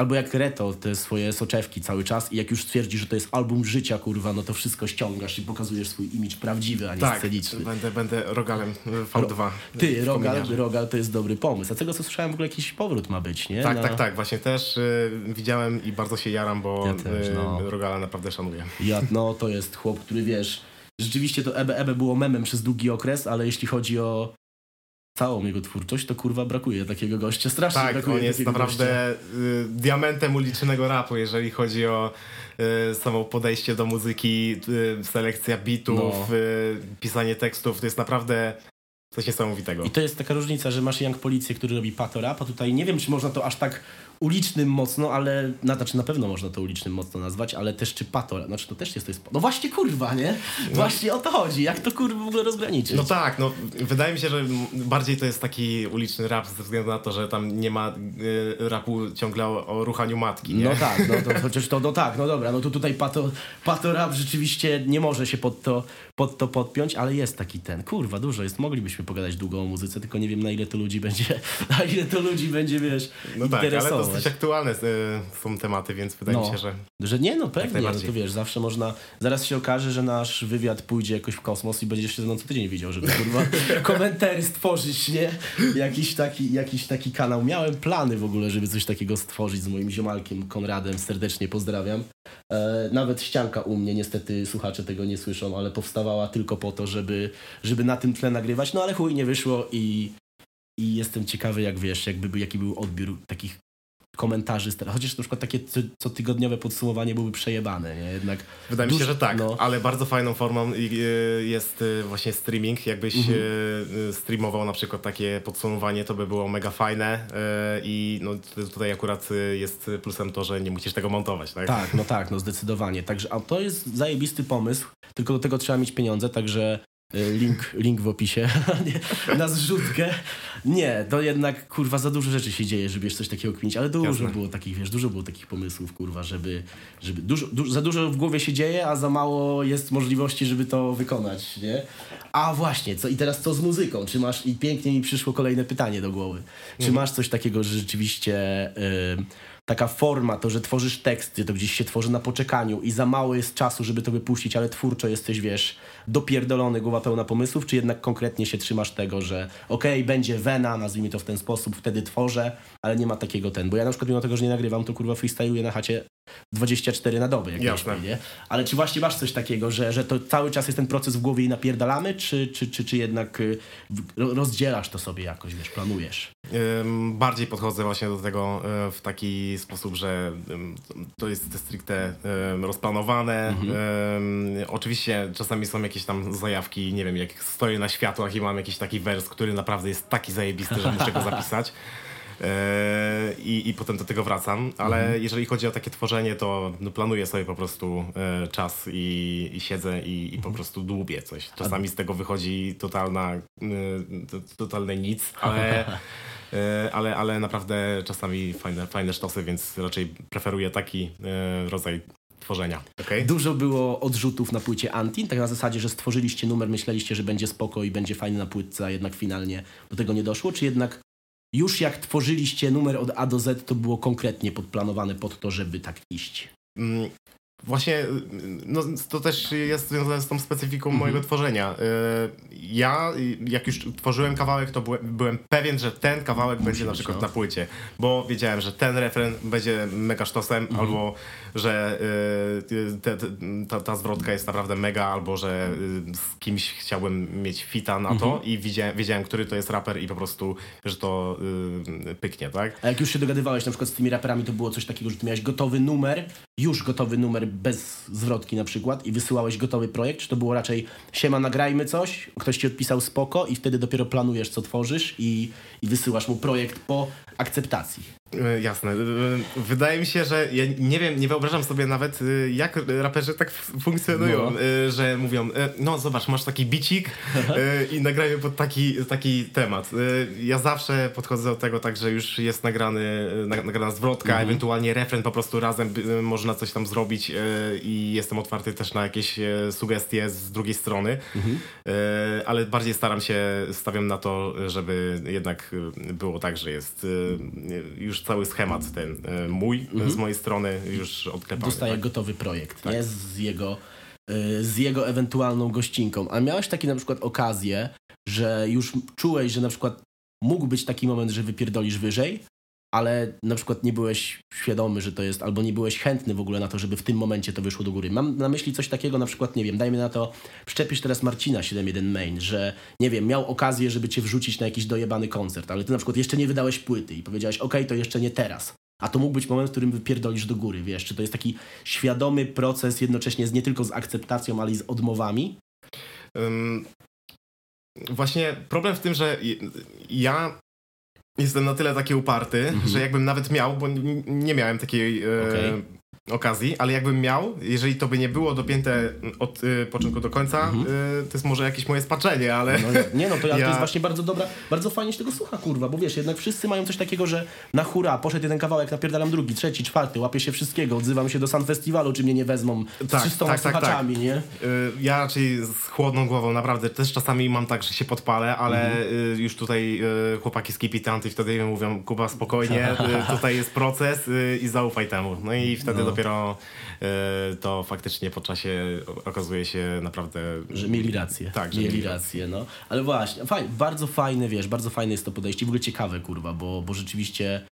[SPEAKER 1] albo jak Reto, te swoje soczewki cały czas i jak już stwierdzisz, że to jest album życia, kurwa, no to wszystko ściągasz i pokazujesz swój imidż prawdziwy, a nie
[SPEAKER 2] Tak,
[SPEAKER 1] sceniczny.
[SPEAKER 2] będę, będę rogalem e, V2.
[SPEAKER 1] Ty,
[SPEAKER 2] w
[SPEAKER 1] Rogal. Rogal to jest dobry pomysł. A z tego co słyszałem, w ogóle jakiś powrót ma być, nie?
[SPEAKER 2] Tak,
[SPEAKER 1] Na-
[SPEAKER 2] tak, tak. Właśnie też e, widziałem i bardzo się jaram, bo
[SPEAKER 1] Ja też,
[SPEAKER 2] e,
[SPEAKER 1] no.
[SPEAKER 2] Rogala naprawdę szanuję.
[SPEAKER 1] Ja, no to jest chłop, który wiesz, rzeczywiście to Ebe Ebe było memem przez długi okres, ale jeśli chodzi o całą jego twórczość, to kurwa brakuje takiego gościa. Strasznie
[SPEAKER 2] Tak,
[SPEAKER 1] brakuje
[SPEAKER 2] on jest naprawdę y, diamentem ulicznego rapu, jeżeli chodzi o y, samo podejście do muzyki, y, selekcja bitów,
[SPEAKER 1] No.
[SPEAKER 2] y, pisanie tekstów. To jest naprawdę coś niesamowitego.
[SPEAKER 1] I to jest taka różnica, że masz Young Policję, który robi pato rap, a tutaj nie wiem, czy można to aż tak ulicznym mocno, ale, na, znaczy na pewno można to ulicznym mocno nazwać, ale też czy pato znaczy to też jest, to jest, no właśnie kurwa, nie? Właśnie o to chodzi, jak to kurwa w ogóle rozgraniczyć?
[SPEAKER 2] No tak, no wydaje mi się, że bardziej to jest taki uliczny rap ze względu na to, że tam nie ma y, rapu ciągle o, o ruchaniu matki, nie?
[SPEAKER 1] No tak, no to chociaż to, no tak, no dobra, no to tutaj pato, pato rap rzeczywiście nie może się pod to, pod to podpiąć, ale jest taki ten, kurwa, dużo jest, moglibyśmy pogadać długo o muzyce, tylko nie wiem na ile to ludzi będzie, na ile to ludzi będzie, wiesz,
[SPEAKER 2] No tak,
[SPEAKER 1] interesować.
[SPEAKER 2] Dosyć aktualne y, są tematy, więc wydaje mi
[SPEAKER 1] No.
[SPEAKER 2] się, że
[SPEAKER 1] Że nie, no pewnie, no to wiesz, zawsze można, zaraz się okaże, że nasz wywiad pójdzie jakoś w kosmos i będziesz się ze mną co tydzień widział, żeby kurwa komentary stworzyć, nie? Jakiś taki, jakiś taki kanał. Miałem plany w ogóle, żeby coś takiego stworzyć z moim ziomalkiem Konradem, serdecznie pozdrawiam. E, nawet ścianka u mnie, niestety słuchacze tego nie słyszą, ale powstawała tylko po to, żeby, żeby na tym tle nagrywać, no ale chuj, nie wyszło i, i jestem ciekawy, jak wiesz, jakby, jaki był odbiór takich komentarzy, chociaż na przykład takie co, cotygodniowe podsumowanie byłyby przejebane, nie? Jednak
[SPEAKER 2] Wydaje mi się, że tak,
[SPEAKER 1] no.
[SPEAKER 2] ale bardzo fajną formą y, jest y, właśnie streaming. Jakbyś
[SPEAKER 1] Mhm.
[SPEAKER 2] y, streamował na przykład takie podsumowanie, to by było mega fajne i no, tutaj akurat jest plusem to, że nie musisz tego montować, tak?
[SPEAKER 1] Tak, no tak, no zdecydowanie. Także a to jest zajebisty pomysł, tylko do tego trzeba mieć pieniądze, także link, link w opisie na zrzutkę. Nie, to jednak kurwa za dużo rzeczy się dzieje, żeby jeszcze coś takiego kminić, ale dużo
[SPEAKER 2] Jasne.
[SPEAKER 1] było takich, wiesz, dużo było takich pomysłów, kurwa, żeby, żeby dużo, dużo, za dużo w głowie się dzieje, a za mało jest możliwości, żeby to wykonać, nie? A właśnie, co i teraz co z muzyką? Czy masz, i pięknie mi przyszło kolejne pytanie do głowy, czy masz coś takiego, że rzeczywiście y, taka forma, to, że tworzysz teksty, to gdzieś się tworzy na poczekaniu i za mało jest czasu, żeby to wypuścić, ale twórczo jesteś, wiesz, dopierdolony, głowa pełna pomysłów, czy jednak konkretnie się trzymasz tego, że okej, będzie wena, nazwijmy to w ten sposób, wtedy tworzę, ale nie ma takiego ten, bo ja na przykład mimo tego, że nie nagrywam, to kurwa freestyluję na chacie 24 na dobę, jak
[SPEAKER 2] Jasne.
[SPEAKER 1] śpię, nie? Ale czy właśnie masz coś takiego, że, że to cały czas jest ten proces w głowie i napierdalamy, czy, czy, czy, czy jednak y, rozdzielasz to sobie jakoś, wiesz, planujesz?
[SPEAKER 2] Bardziej podchodzę właśnie do tego y, w taki sposób, że to jest stricte rozplanowane.
[SPEAKER 1] Mhm.
[SPEAKER 2] Oczywiście czasami są jakieś tam zajawki, nie wiem, jak stoję na światłach i mam jakiś taki wers, który naprawdę jest taki zajebisty, że muszę go zapisać. Yy, I, I potem do tego wracam, ale
[SPEAKER 1] Mhm.
[SPEAKER 2] jeżeli chodzi o takie tworzenie, to no, planuję sobie po prostu e, czas i, i siedzę i, i
[SPEAKER 1] Mhm.
[SPEAKER 2] po prostu dłubię coś. Czasami z tego wychodzi totalna, to- totalne nic, ale, e, ale, ale naprawdę czasami fajne, fajne sztosy, więc raczej preferuję taki e, rodzaj tworzenia. Okay?
[SPEAKER 1] Dużo było odrzutów na płycie Antin, tak na zasadzie, że stworzyliście numer, myśleliście, że będzie spoko i będzie fajny na płytce, a jednak finalnie do tego nie doszło, czy jednak już jak tworzyliście numer od A do Z, to było konkretnie podplanowane pod to, żeby tak iść?
[SPEAKER 2] Mm, Właśnie, y, no, to też jest związane z tą specyfiką
[SPEAKER 1] Mhm.
[SPEAKER 2] mojego tworzenia. Y, ja, jak już tworzyłem kawałek, to byłem, byłem pewien, że ten kawałek Musi będzie na przykład no. na płycie, bo wiedziałem, że ten refren będzie mega sztosem, mhm. albo że y, te, ta, ta zwrotka jest naprawdę mega, albo że y, z kimś chciałbym mieć fita na to mhm. i wiedziałem, wiedziałem, który to jest raper i po prostu, że to y, pyknie, tak?
[SPEAKER 1] A jak już się dogadywałeś na przykład z tymi raperami, to było coś takiego, że ty miałeś gotowy numer, już gotowy numer bez zwrotki na przykład i wysyłałeś gotowy projekt, czy to było raczej siema, nagrajmy coś, ktoś ci odpisał spoko i wtedy dopiero planujesz, co tworzysz i, i wysyłasz mu projekt po akceptacji?
[SPEAKER 2] E, jasne. E, wydaje mi się, że ja nie wiem, nie wyobrażam sobie nawet, e, jak raperzy tak funkcjonują, no. że mówią, no zobacz, masz taki bicik i nagrajmy pod taki, taki temat. Ja zawsze podchodzę do tego tak, że już jest nagrany, nagrana zwrotka, mhm. ewentualnie refren po prostu razem można coś tam zrobić i jestem otwarty też na jakieś sugestie z drugiej strony, mhm. ale bardziej staram się, stawiam na to, żeby jednak było tak, że jest już cały schemat ten e, mój, mhm. z mojej strony już odklepany.
[SPEAKER 1] Dostaje tak? gotowy projekt, tak. nie? Z jego, e, z jego ewentualną gościnką. A miałeś takie na przykład okazję, że już czułeś, że na przykład mógł być taki moment, że wypierdolisz wyżej, ale na przykład nie byłeś świadomy, że to jest, albo nie byłeś chętny w ogóle na to, żeby w tym momencie to wyszło do góry. Mam na myśli coś takiego, na przykład, nie wiem, dajmy na to, przyczepisz teraz Marcina 7.1 Main, że, nie wiem, miał okazję, żeby cię wrzucić na jakiś dojebany koncert, ale ty na przykład jeszcze nie wydałeś płyty i powiedziałeś, ok, to jeszcze nie teraz. A to mógł być moment, w którym wypierdolisz do góry, wiesz, czy to jest taki świadomy proces jednocześnie z, nie tylko z akceptacją, ale i z odmowami? Um,
[SPEAKER 2] właśnie problem w tym, że ja Jestem na tyle taki uparty, mm -hmm. że jakbym nawet miał, bo nie miałem takiej e, okay okazji, ale jakbym miał, jeżeli to by nie było dopięte od y, początku do końca, mhm. y, to jest może jakieś moje spaczenie, ale...
[SPEAKER 1] No, nie no, to, ja... to jest właśnie bardzo dobra, bardzo fajnie się tego słucha, kurwa, bo wiesz, jednak wszyscy mają coś takiego, że na hura, poszedł jeden kawałek, napierdalam drugi, trzeci, czwarty, łapię się wszystkiego, odzywam się do San Festiwalu, czy mnie nie wezmą tak, z 300 tak, tak, słuchaczami, tak. nie? Y,
[SPEAKER 2] ja raczej z chłodną głową, naprawdę, też czasami mam tak, że się podpalę, ale mhm. Y, już tutaj y, chłopaki z Kipitanty wtedy mówią, Kuba, spokojnie, tutaj jest proces i zaufaj temu. No i wtedy no. dopiero dopiero e, to faktycznie po czasie okazuje się naprawdę...
[SPEAKER 1] Że mieli rację.
[SPEAKER 2] Tak,
[SPEAKER 1] że mieli rację, no. Ale właśnie, fajne, bardzo fajne, wiesz, bardzo fajne jest to podejście. W ogóle ciekawe, kurwa, bo, bo rzeczywiście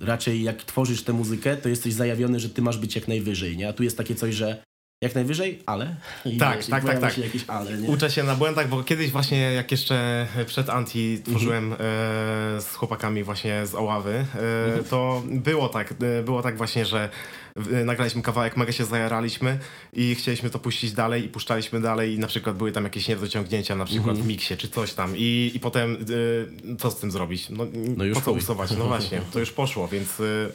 [SPEAKER 1] raczej jak tworzysz tę muzykę, to jesteś zajawiony, że ty masz być jak najwyżej, nie? A tu jest takie coś, że jak najwyżej, ale.
[SPEAKER 2] I tak, wiesz, tak, tak, tak. Jakieś ale, nie? Uczę się na błędach, bo kiedyś właśnie jak jeszcze przed Anti tworzyłem mhm. e, z chłopakami właśnie z Oławy, e, mhm. to było tak, e, było tak właśnie, że nagraliśmy kawałek, mega się zajaraliśmy i chcieliśmy to puścić dalej i puszczaliśmy dalej i na przykład były tam jakieś niedociągnięcia na przykład mhm. w miksie czy coś tam i, i potem y, co z tym zrobić? No, no już po co usuwać? No właśnie, to już poszło, więc y,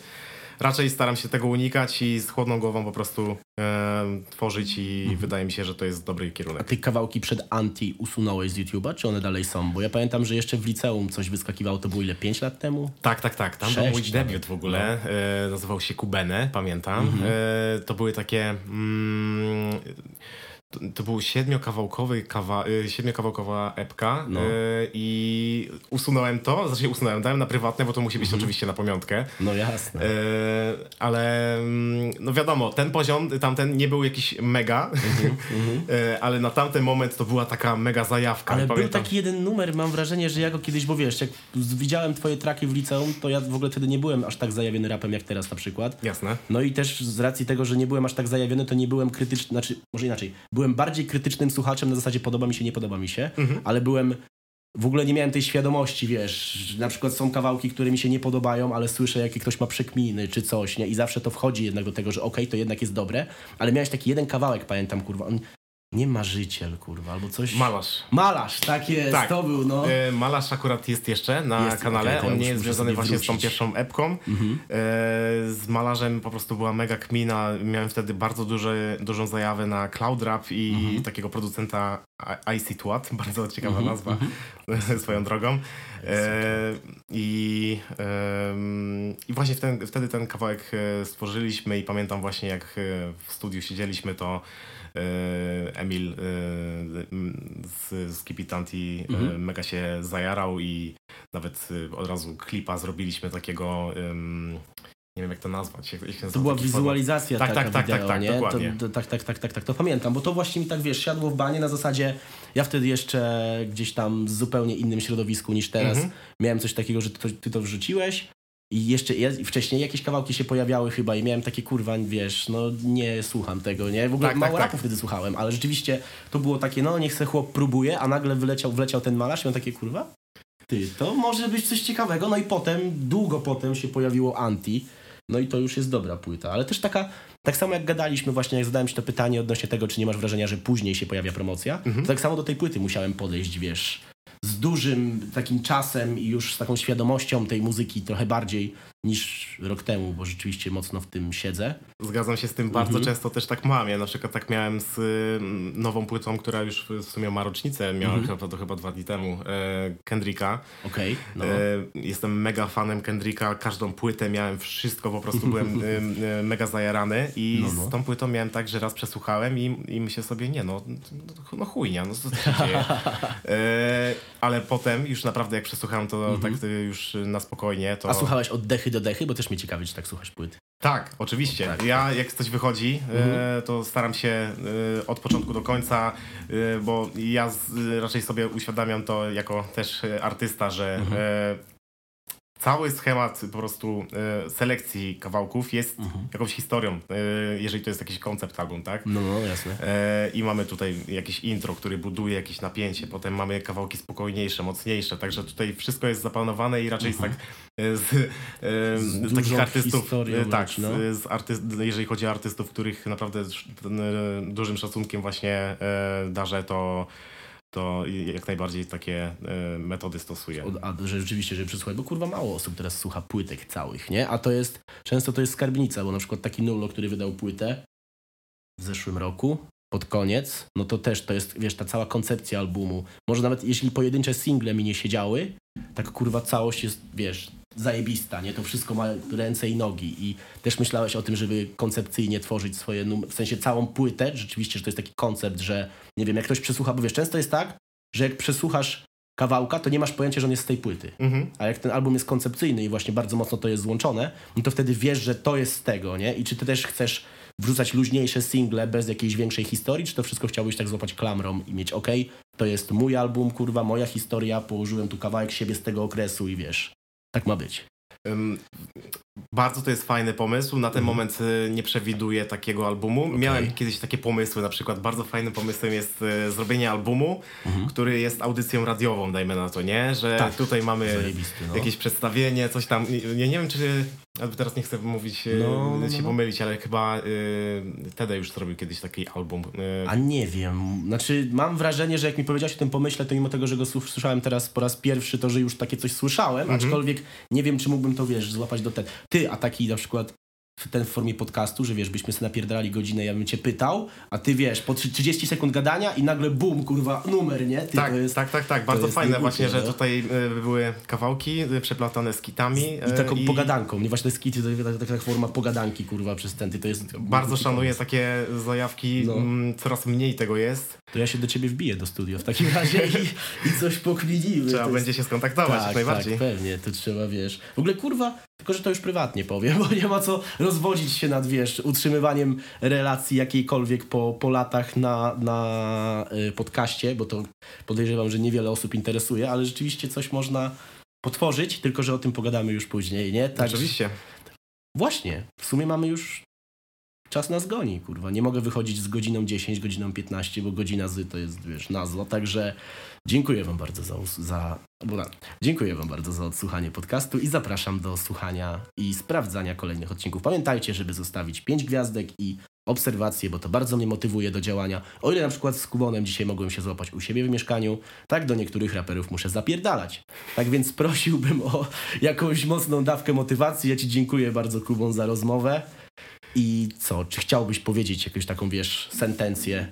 [SPEAKER 2] raczej staram się tego unikać i z chłodną głową po prostu e, tworzyć i mhm. wydaje mi się, że to jest dobry kierunek.
[SPEAKER 1] A ty kawałki przed Anti usunąłeś z YouTube'a, czy one dalej są? Bo ja pamiętam, że jeszcze w liceum coś wyskakiwało, to było ile? 5 lat temu?
[SPEAKER 2] Tak, tak, tak. Tam był mój debiut w ogóle. No. E, nazywał się Kubene, pamiętam. Mhm. E, to były takie... Mm, to był siedmiokawałkowy kawa, y, siedmiokawałkowa epka no. y, i usunąłem to, znaczy usunąłem, dałem na prywatne, bo to musi być mhm. oczywiście na pamiątkę.
[SPEAKER 1] No jasne. Y,
[SPEAKER 2] ale mm, no wiadomo, ten poziom tamten nie był jakiś mega, mhm, mhm. ale na tamten moment to była taka mega zajawka.
[SPEAKER 1] Ale pamiętam. był taki jeden numer, mam wrażenie, że ja go kiedyś, bo wiesz, jak widziałem twoje traki w liceum, to ja w ogóle wtedy nie byłem aż tak zajawiony rapem jak teraz na przykład.
[SPEAKER 2] Jasne.
[SPEAKER 1] No i też z racji tego, że nie byłem aż tak zajawiony, to nie byłem krytyczny, znaczy może inaczej, byłem byłem bardziej krytycznym słuchaczem na zasadzie podoba mi się, nie podoba mi się, mhm. ale byłem w ogóle nie miałem tej świadomości, wiesz, na przykład są kawałki, które mi się nie podobają, ale słyszę, jakie ktoś ma przekminy czy coś, nie? I zawsze to wchodzi jednak do tego, że okej, okay, to jednak jest dobre, ale miałeś taki jeden kawałek, pamiętam, kurwa, on nie marzyciel, kurwa, albo coś.
[SPEAKER 2] Malarz.
[SPEAKER 1] Malarz, tak jest, tak. to był, no.
[SPEAKER 2] E, malarz akurat jest jeszcze na jest, kanale. Okay, On nie jest związany właśnie wrócić. z tą pierwszą epką. Mhm. E, z malarzem po prostu była mega kmina. Miałem wtedy bardzo duży, dużą zajawę na Cloud Rap i mhm. takiego producenta Twat. Bardzo ciekawa mhm. nazwa mhm. swoją drogą. E, i, I właśnie ten, wtedy ten kawałek e, stworzyliśmy i pamiętam właśnie jak e, w studiu siedzieliśmy, to Emil e, z, z Kipitanti e, mhm. mega się zajarał i nawet od razu klipa zrobiliśmy takiego nie wiem jak to nazwać. Jak, jak
[SPEAKER 1] to była wizualizacja
[SPEAKER 2] tak,
[SPEAKER 1] taka
[SPEAKER 2] tak, tak,
[SPEAKER 1] wideo,
[SPEAKER 2] tak, tak,
[SPEAKER 1] nie?
[SPEAKER 2] dokładnie.
[SPEAKER 1] To, to, tak, tak, tak, tak, tak, to pamiętam, bo to właśnie mi tak, wiesz, siadło w banie na zasadzie, ja wtedy jeszcze gdzieś tam w zupełnie innym środowisku niż teraz
[SPEAKER 2] Mhm.
[SPEAKER 1] miałem coś takiego, że to, ty to wrzuciłeś i jeszcze ja, wcześniej jakieś kawałki się pojawiały chyba i miałem takie, kurwa, wiesz, no nie słucham tego, nie? W ogóle
[SPEAKER 2] Tak, tak,
[SPEAKER 1] mało
[SPEAKER 2] tak.
[SPEAKER 1] rapu wtedy słuchałem, ale rzeczywiście to było takie, no niech se chłop próbuje, a nagle wyleciał, wleciał ten malarz i on takie, kurwa, ty, to może być coś ciekawego. No i potem, długo potem się pojawiło Anti. No i to już jest dobra płyta. Ale też taka, tak samo jak gadaliśmy właśnie, jak zadałem ci to pytanie odnośnie tego, czy nie masz wrażenia, że później się pojawia promocja, to tak samo do tej płyty musiałem podejść, wiesz, z dużym takim czasem i już z taką świadomością tej muzyki trochę bardziej niż rok temu, bo rzeczywiście mocno w tym siedzę.
[SPEAKER 2] Zgadzam się z tym, bardzo
[SPEAKER 1] Mhm.
[SPEAKER 2] często też tak mam. Ja na przykład tak miałem z y, nową płytą, która już w sumie ma rocznicę, miała
[SPEAKER 1] Mhm.
[SPEAKER 2] chyba, to chyba dwa dni temu, e, Kendricka.
[SPEAKER 1] Okej, no.
[SPEAKER 2] E, jestem mega fanem Kendricka, każdą płytę miałem, wszystko, po prostu byłem y, mega zajarany i
[SPEAKER 1] No, no.
[SPEAKER 2] z tą płytą miałem tak, że raz przesłuchałem i, i myślę sobie, nie no, no chujnia, no co się dzieje. E, ale potem już naprawdę jak przesłuchałem to tak y, już na spokojnie, to...
[SPEAKER 1] Mhm. A słuchałeś od dechy do dechy? Bo też mnie ciekawi, czy tak słuchasz płyt.
[SPEAKER 2] Tak, oczywiście.
[SPEAKER 1] Tak.
[SPEAKER 2] Ja jak coś wychodzi, e, to staram się e, od początku do końca, e, bo ja raczej sobie uświadamiam to jako też artysta, że e, cały schemat po prostu e, selekcji kawałków jest jakąś historią, e, jeżeli to jest jakiś koncept album, tak?
[SPEAKER 1] No, no, jasne.
[SPEAKER 2] E, I mamy tutaj jakieś intro, który buduje jakieś napięcie, potem mamy kawałki spokojniejsze, mocniejsze, także tutaj wszystko jest zaplanowane i raczej jest tak e, z, e, z
[SPEAKER 1] dużą
[SPEAKER 2] takich artystów, tak,
[SPEAKER 1] no.
[SPEAKER 2] z, z artyst, jeżeli chodzi o artystów, których naprawdę dużym szacunkiem właśnie darzę, to to jak najbardziej takie e, metody stosuję.
[SPEAKER 1] A że rzeczywiście, że przysłuchać, bo kurwa mało osób teraz słucha płytek całych, nie? A to jest, często to jest skarbnica, bo na przykład taki Nulo, który wydał płytę w zeszłym roku, pod koniec, no to też to jest, wiesz, ta cała koncepcja albumu. Może nawet jeśli pojedyncze single mi nie siedziały, tak kurwa całość jest, wiesz, zajebista, nie? To wszystko ma ręce i nogi i też myślałeś o tym, żeby koncepcyjnie tworzyć swoje numery, w sensie całą płytę, rzeczywiście, że to jest taki koncept, że nie wiem, jak ktoś przesłucha, bo wiesz, często jest tak, że jak przesłuchasz kawałka, to nie masz pojęcia, że on jest z tej płyty.
[SPEAKER 2] Mhm.
[SPEAKER 1] A jak ten album jest koncepcyjny i właśnie bardzo mocno to jest złączone, no to wtedy wiesz, że to jest z tego, nie? I czy ty też chcesz wrzucać luźniejsze single bez jakiejś większej historii, czy to wszystko chciałbyś tak złapać klamrą i mieć okej, to jest mój album, kurwa, moja historia, położyłem tu kawałek siebie z tego okresu i wiesz, tak ma być.
[SPEAKER 2] Bardzo to jest fajny pomysł. Na ten
[SPEAKER 1] Mhm.
[SPEAKER 2] moment y, nie przewiduję takiego albumu. Miałem kiedyś takie pomysły, na przykład bardzo fajnym pomysłem jest y, zrobienie albumu, który jest audycją radiową, dajmy na to, nie? Że
[SPEAKER 1] Mhm. Tak.
[SPEAKER 2] tutaj mamy
[SPEAKER 1] no.
[SPEAKER 2] jakieś przedstawienie, coś tam. Ja nie wiem, czy. Albo teraz nie chcę mówić, y,
[SPEAKER 1] No, no,
[SPEAKER 2] się
[SPEAKER 1] no.
[SPEAKER 2] pomylić, ale chyba y, Tede już zrobił kiedyś taki album. Y,
[SPEAKER 1] A nie wiem, znaczy mam wrażenie, że jak mi powiedziałeś o tym pomyśle, to mimo tego, że go słyszałem teraz po raz pierwszy, to że już takie coś słyszałem, aczkolwiek nie wiem, czy mógłbym to, wiesz, złapać do ten. Ty, a taki na przykład w ten w formie podcastu, że wiesz, byśmy sobie napierdalali godzinę, ja bym cię pytał, a ty wiesz, po trzy- 30 sekund gadania i nagle bum, kurwa, numer, nie? Ty,
[SPEAKER 2] tak,
[SPEAKER 1] jest,
[SPEAKER 2] tak, tak, tak. Bardzo fajne właśnie, że tutaj y, były kawałki y, przeplatane z kitami.
[SPEAKER 1] I
[SPEAKER 2] y,
[SPEAKER 1] taką pogadanką, nie właśnie to jest kit, to jest taka forma pogadanki, kurwa, przez ten, ty, to jest...
[SPEAKER 2] Bardzo szanuję takie zajawki,
[SPEAKER 1] No.
[SPEAKER 2] mm, coraz mniej tego jest.
[SPEAKER 1] To ja się do ciebie wbiję do studio w takim razie i, i coś pokminimy.
[SPEAKER 2] Trzeba
[SPEAKER 1] jest-
[SPEAKER 2] będzie się skontaktować jak najbardziej.
[SPEAKER 1] Tak, pewnie, to trzeba, wiesz. W ogóle kurwa, tylko że to już prywatnie powiem, bo nie ma co rozwodzić się nad, wiesz, utrzymywaniem relacji jakiejkolwiek po, po latach na, na y, podcaście, bo to podejrzewam, że niewiele osób interesuje, ale rzeczywiście coś można potworzyć, tylko że o tym pogadamy już później, nie? Tak,
[SPEAKER 2] Oczywiście.
[SPEAKER 1] Właśnie, w sumie mamy już czas nas goni, kurwa. Nie mogę wychodzić z godziną 10, godziną 15, bo godzina z to jest, wiesz, nazwa. Także dziękuję wam bardzo za, za na- dziękuję wam bardzo za odsłuchanie podcastu i zapraszam do słuchania i sprawdzania kolejnych odcinków. Pamiętajcie, żeby zostawić 5 gwiazdek i obserwacje, bo to bardzo mnie motywuje do działania. O ile na przykład z Kubonem dzisiaj mogłem się złapać u siebie w mieszkaniu, tak do niektórych raperów muszę zapierdalać. Tak więc prosiłbym o jakąś mocną dawkę motywacji. Ja ci dziękuję bardzo, Kubon, za rozmowę. I co, czy chciałbyś powiedzieć jakąś taką, wiesz, sentencję?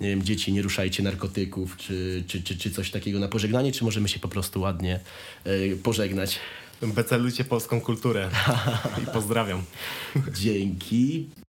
[SPEAKER 1] Nie wiem, dzieci, nie ruszajcie narkotyków, czy, czy, czy, czy coś takiego na pożegnanie, czy możemy się po prostu ładnie y, pożegnać?
[SPEAKER 2] Becelujcie polską kulturę. I pozdrawiam.
[SPEAKER 1] Dzięki.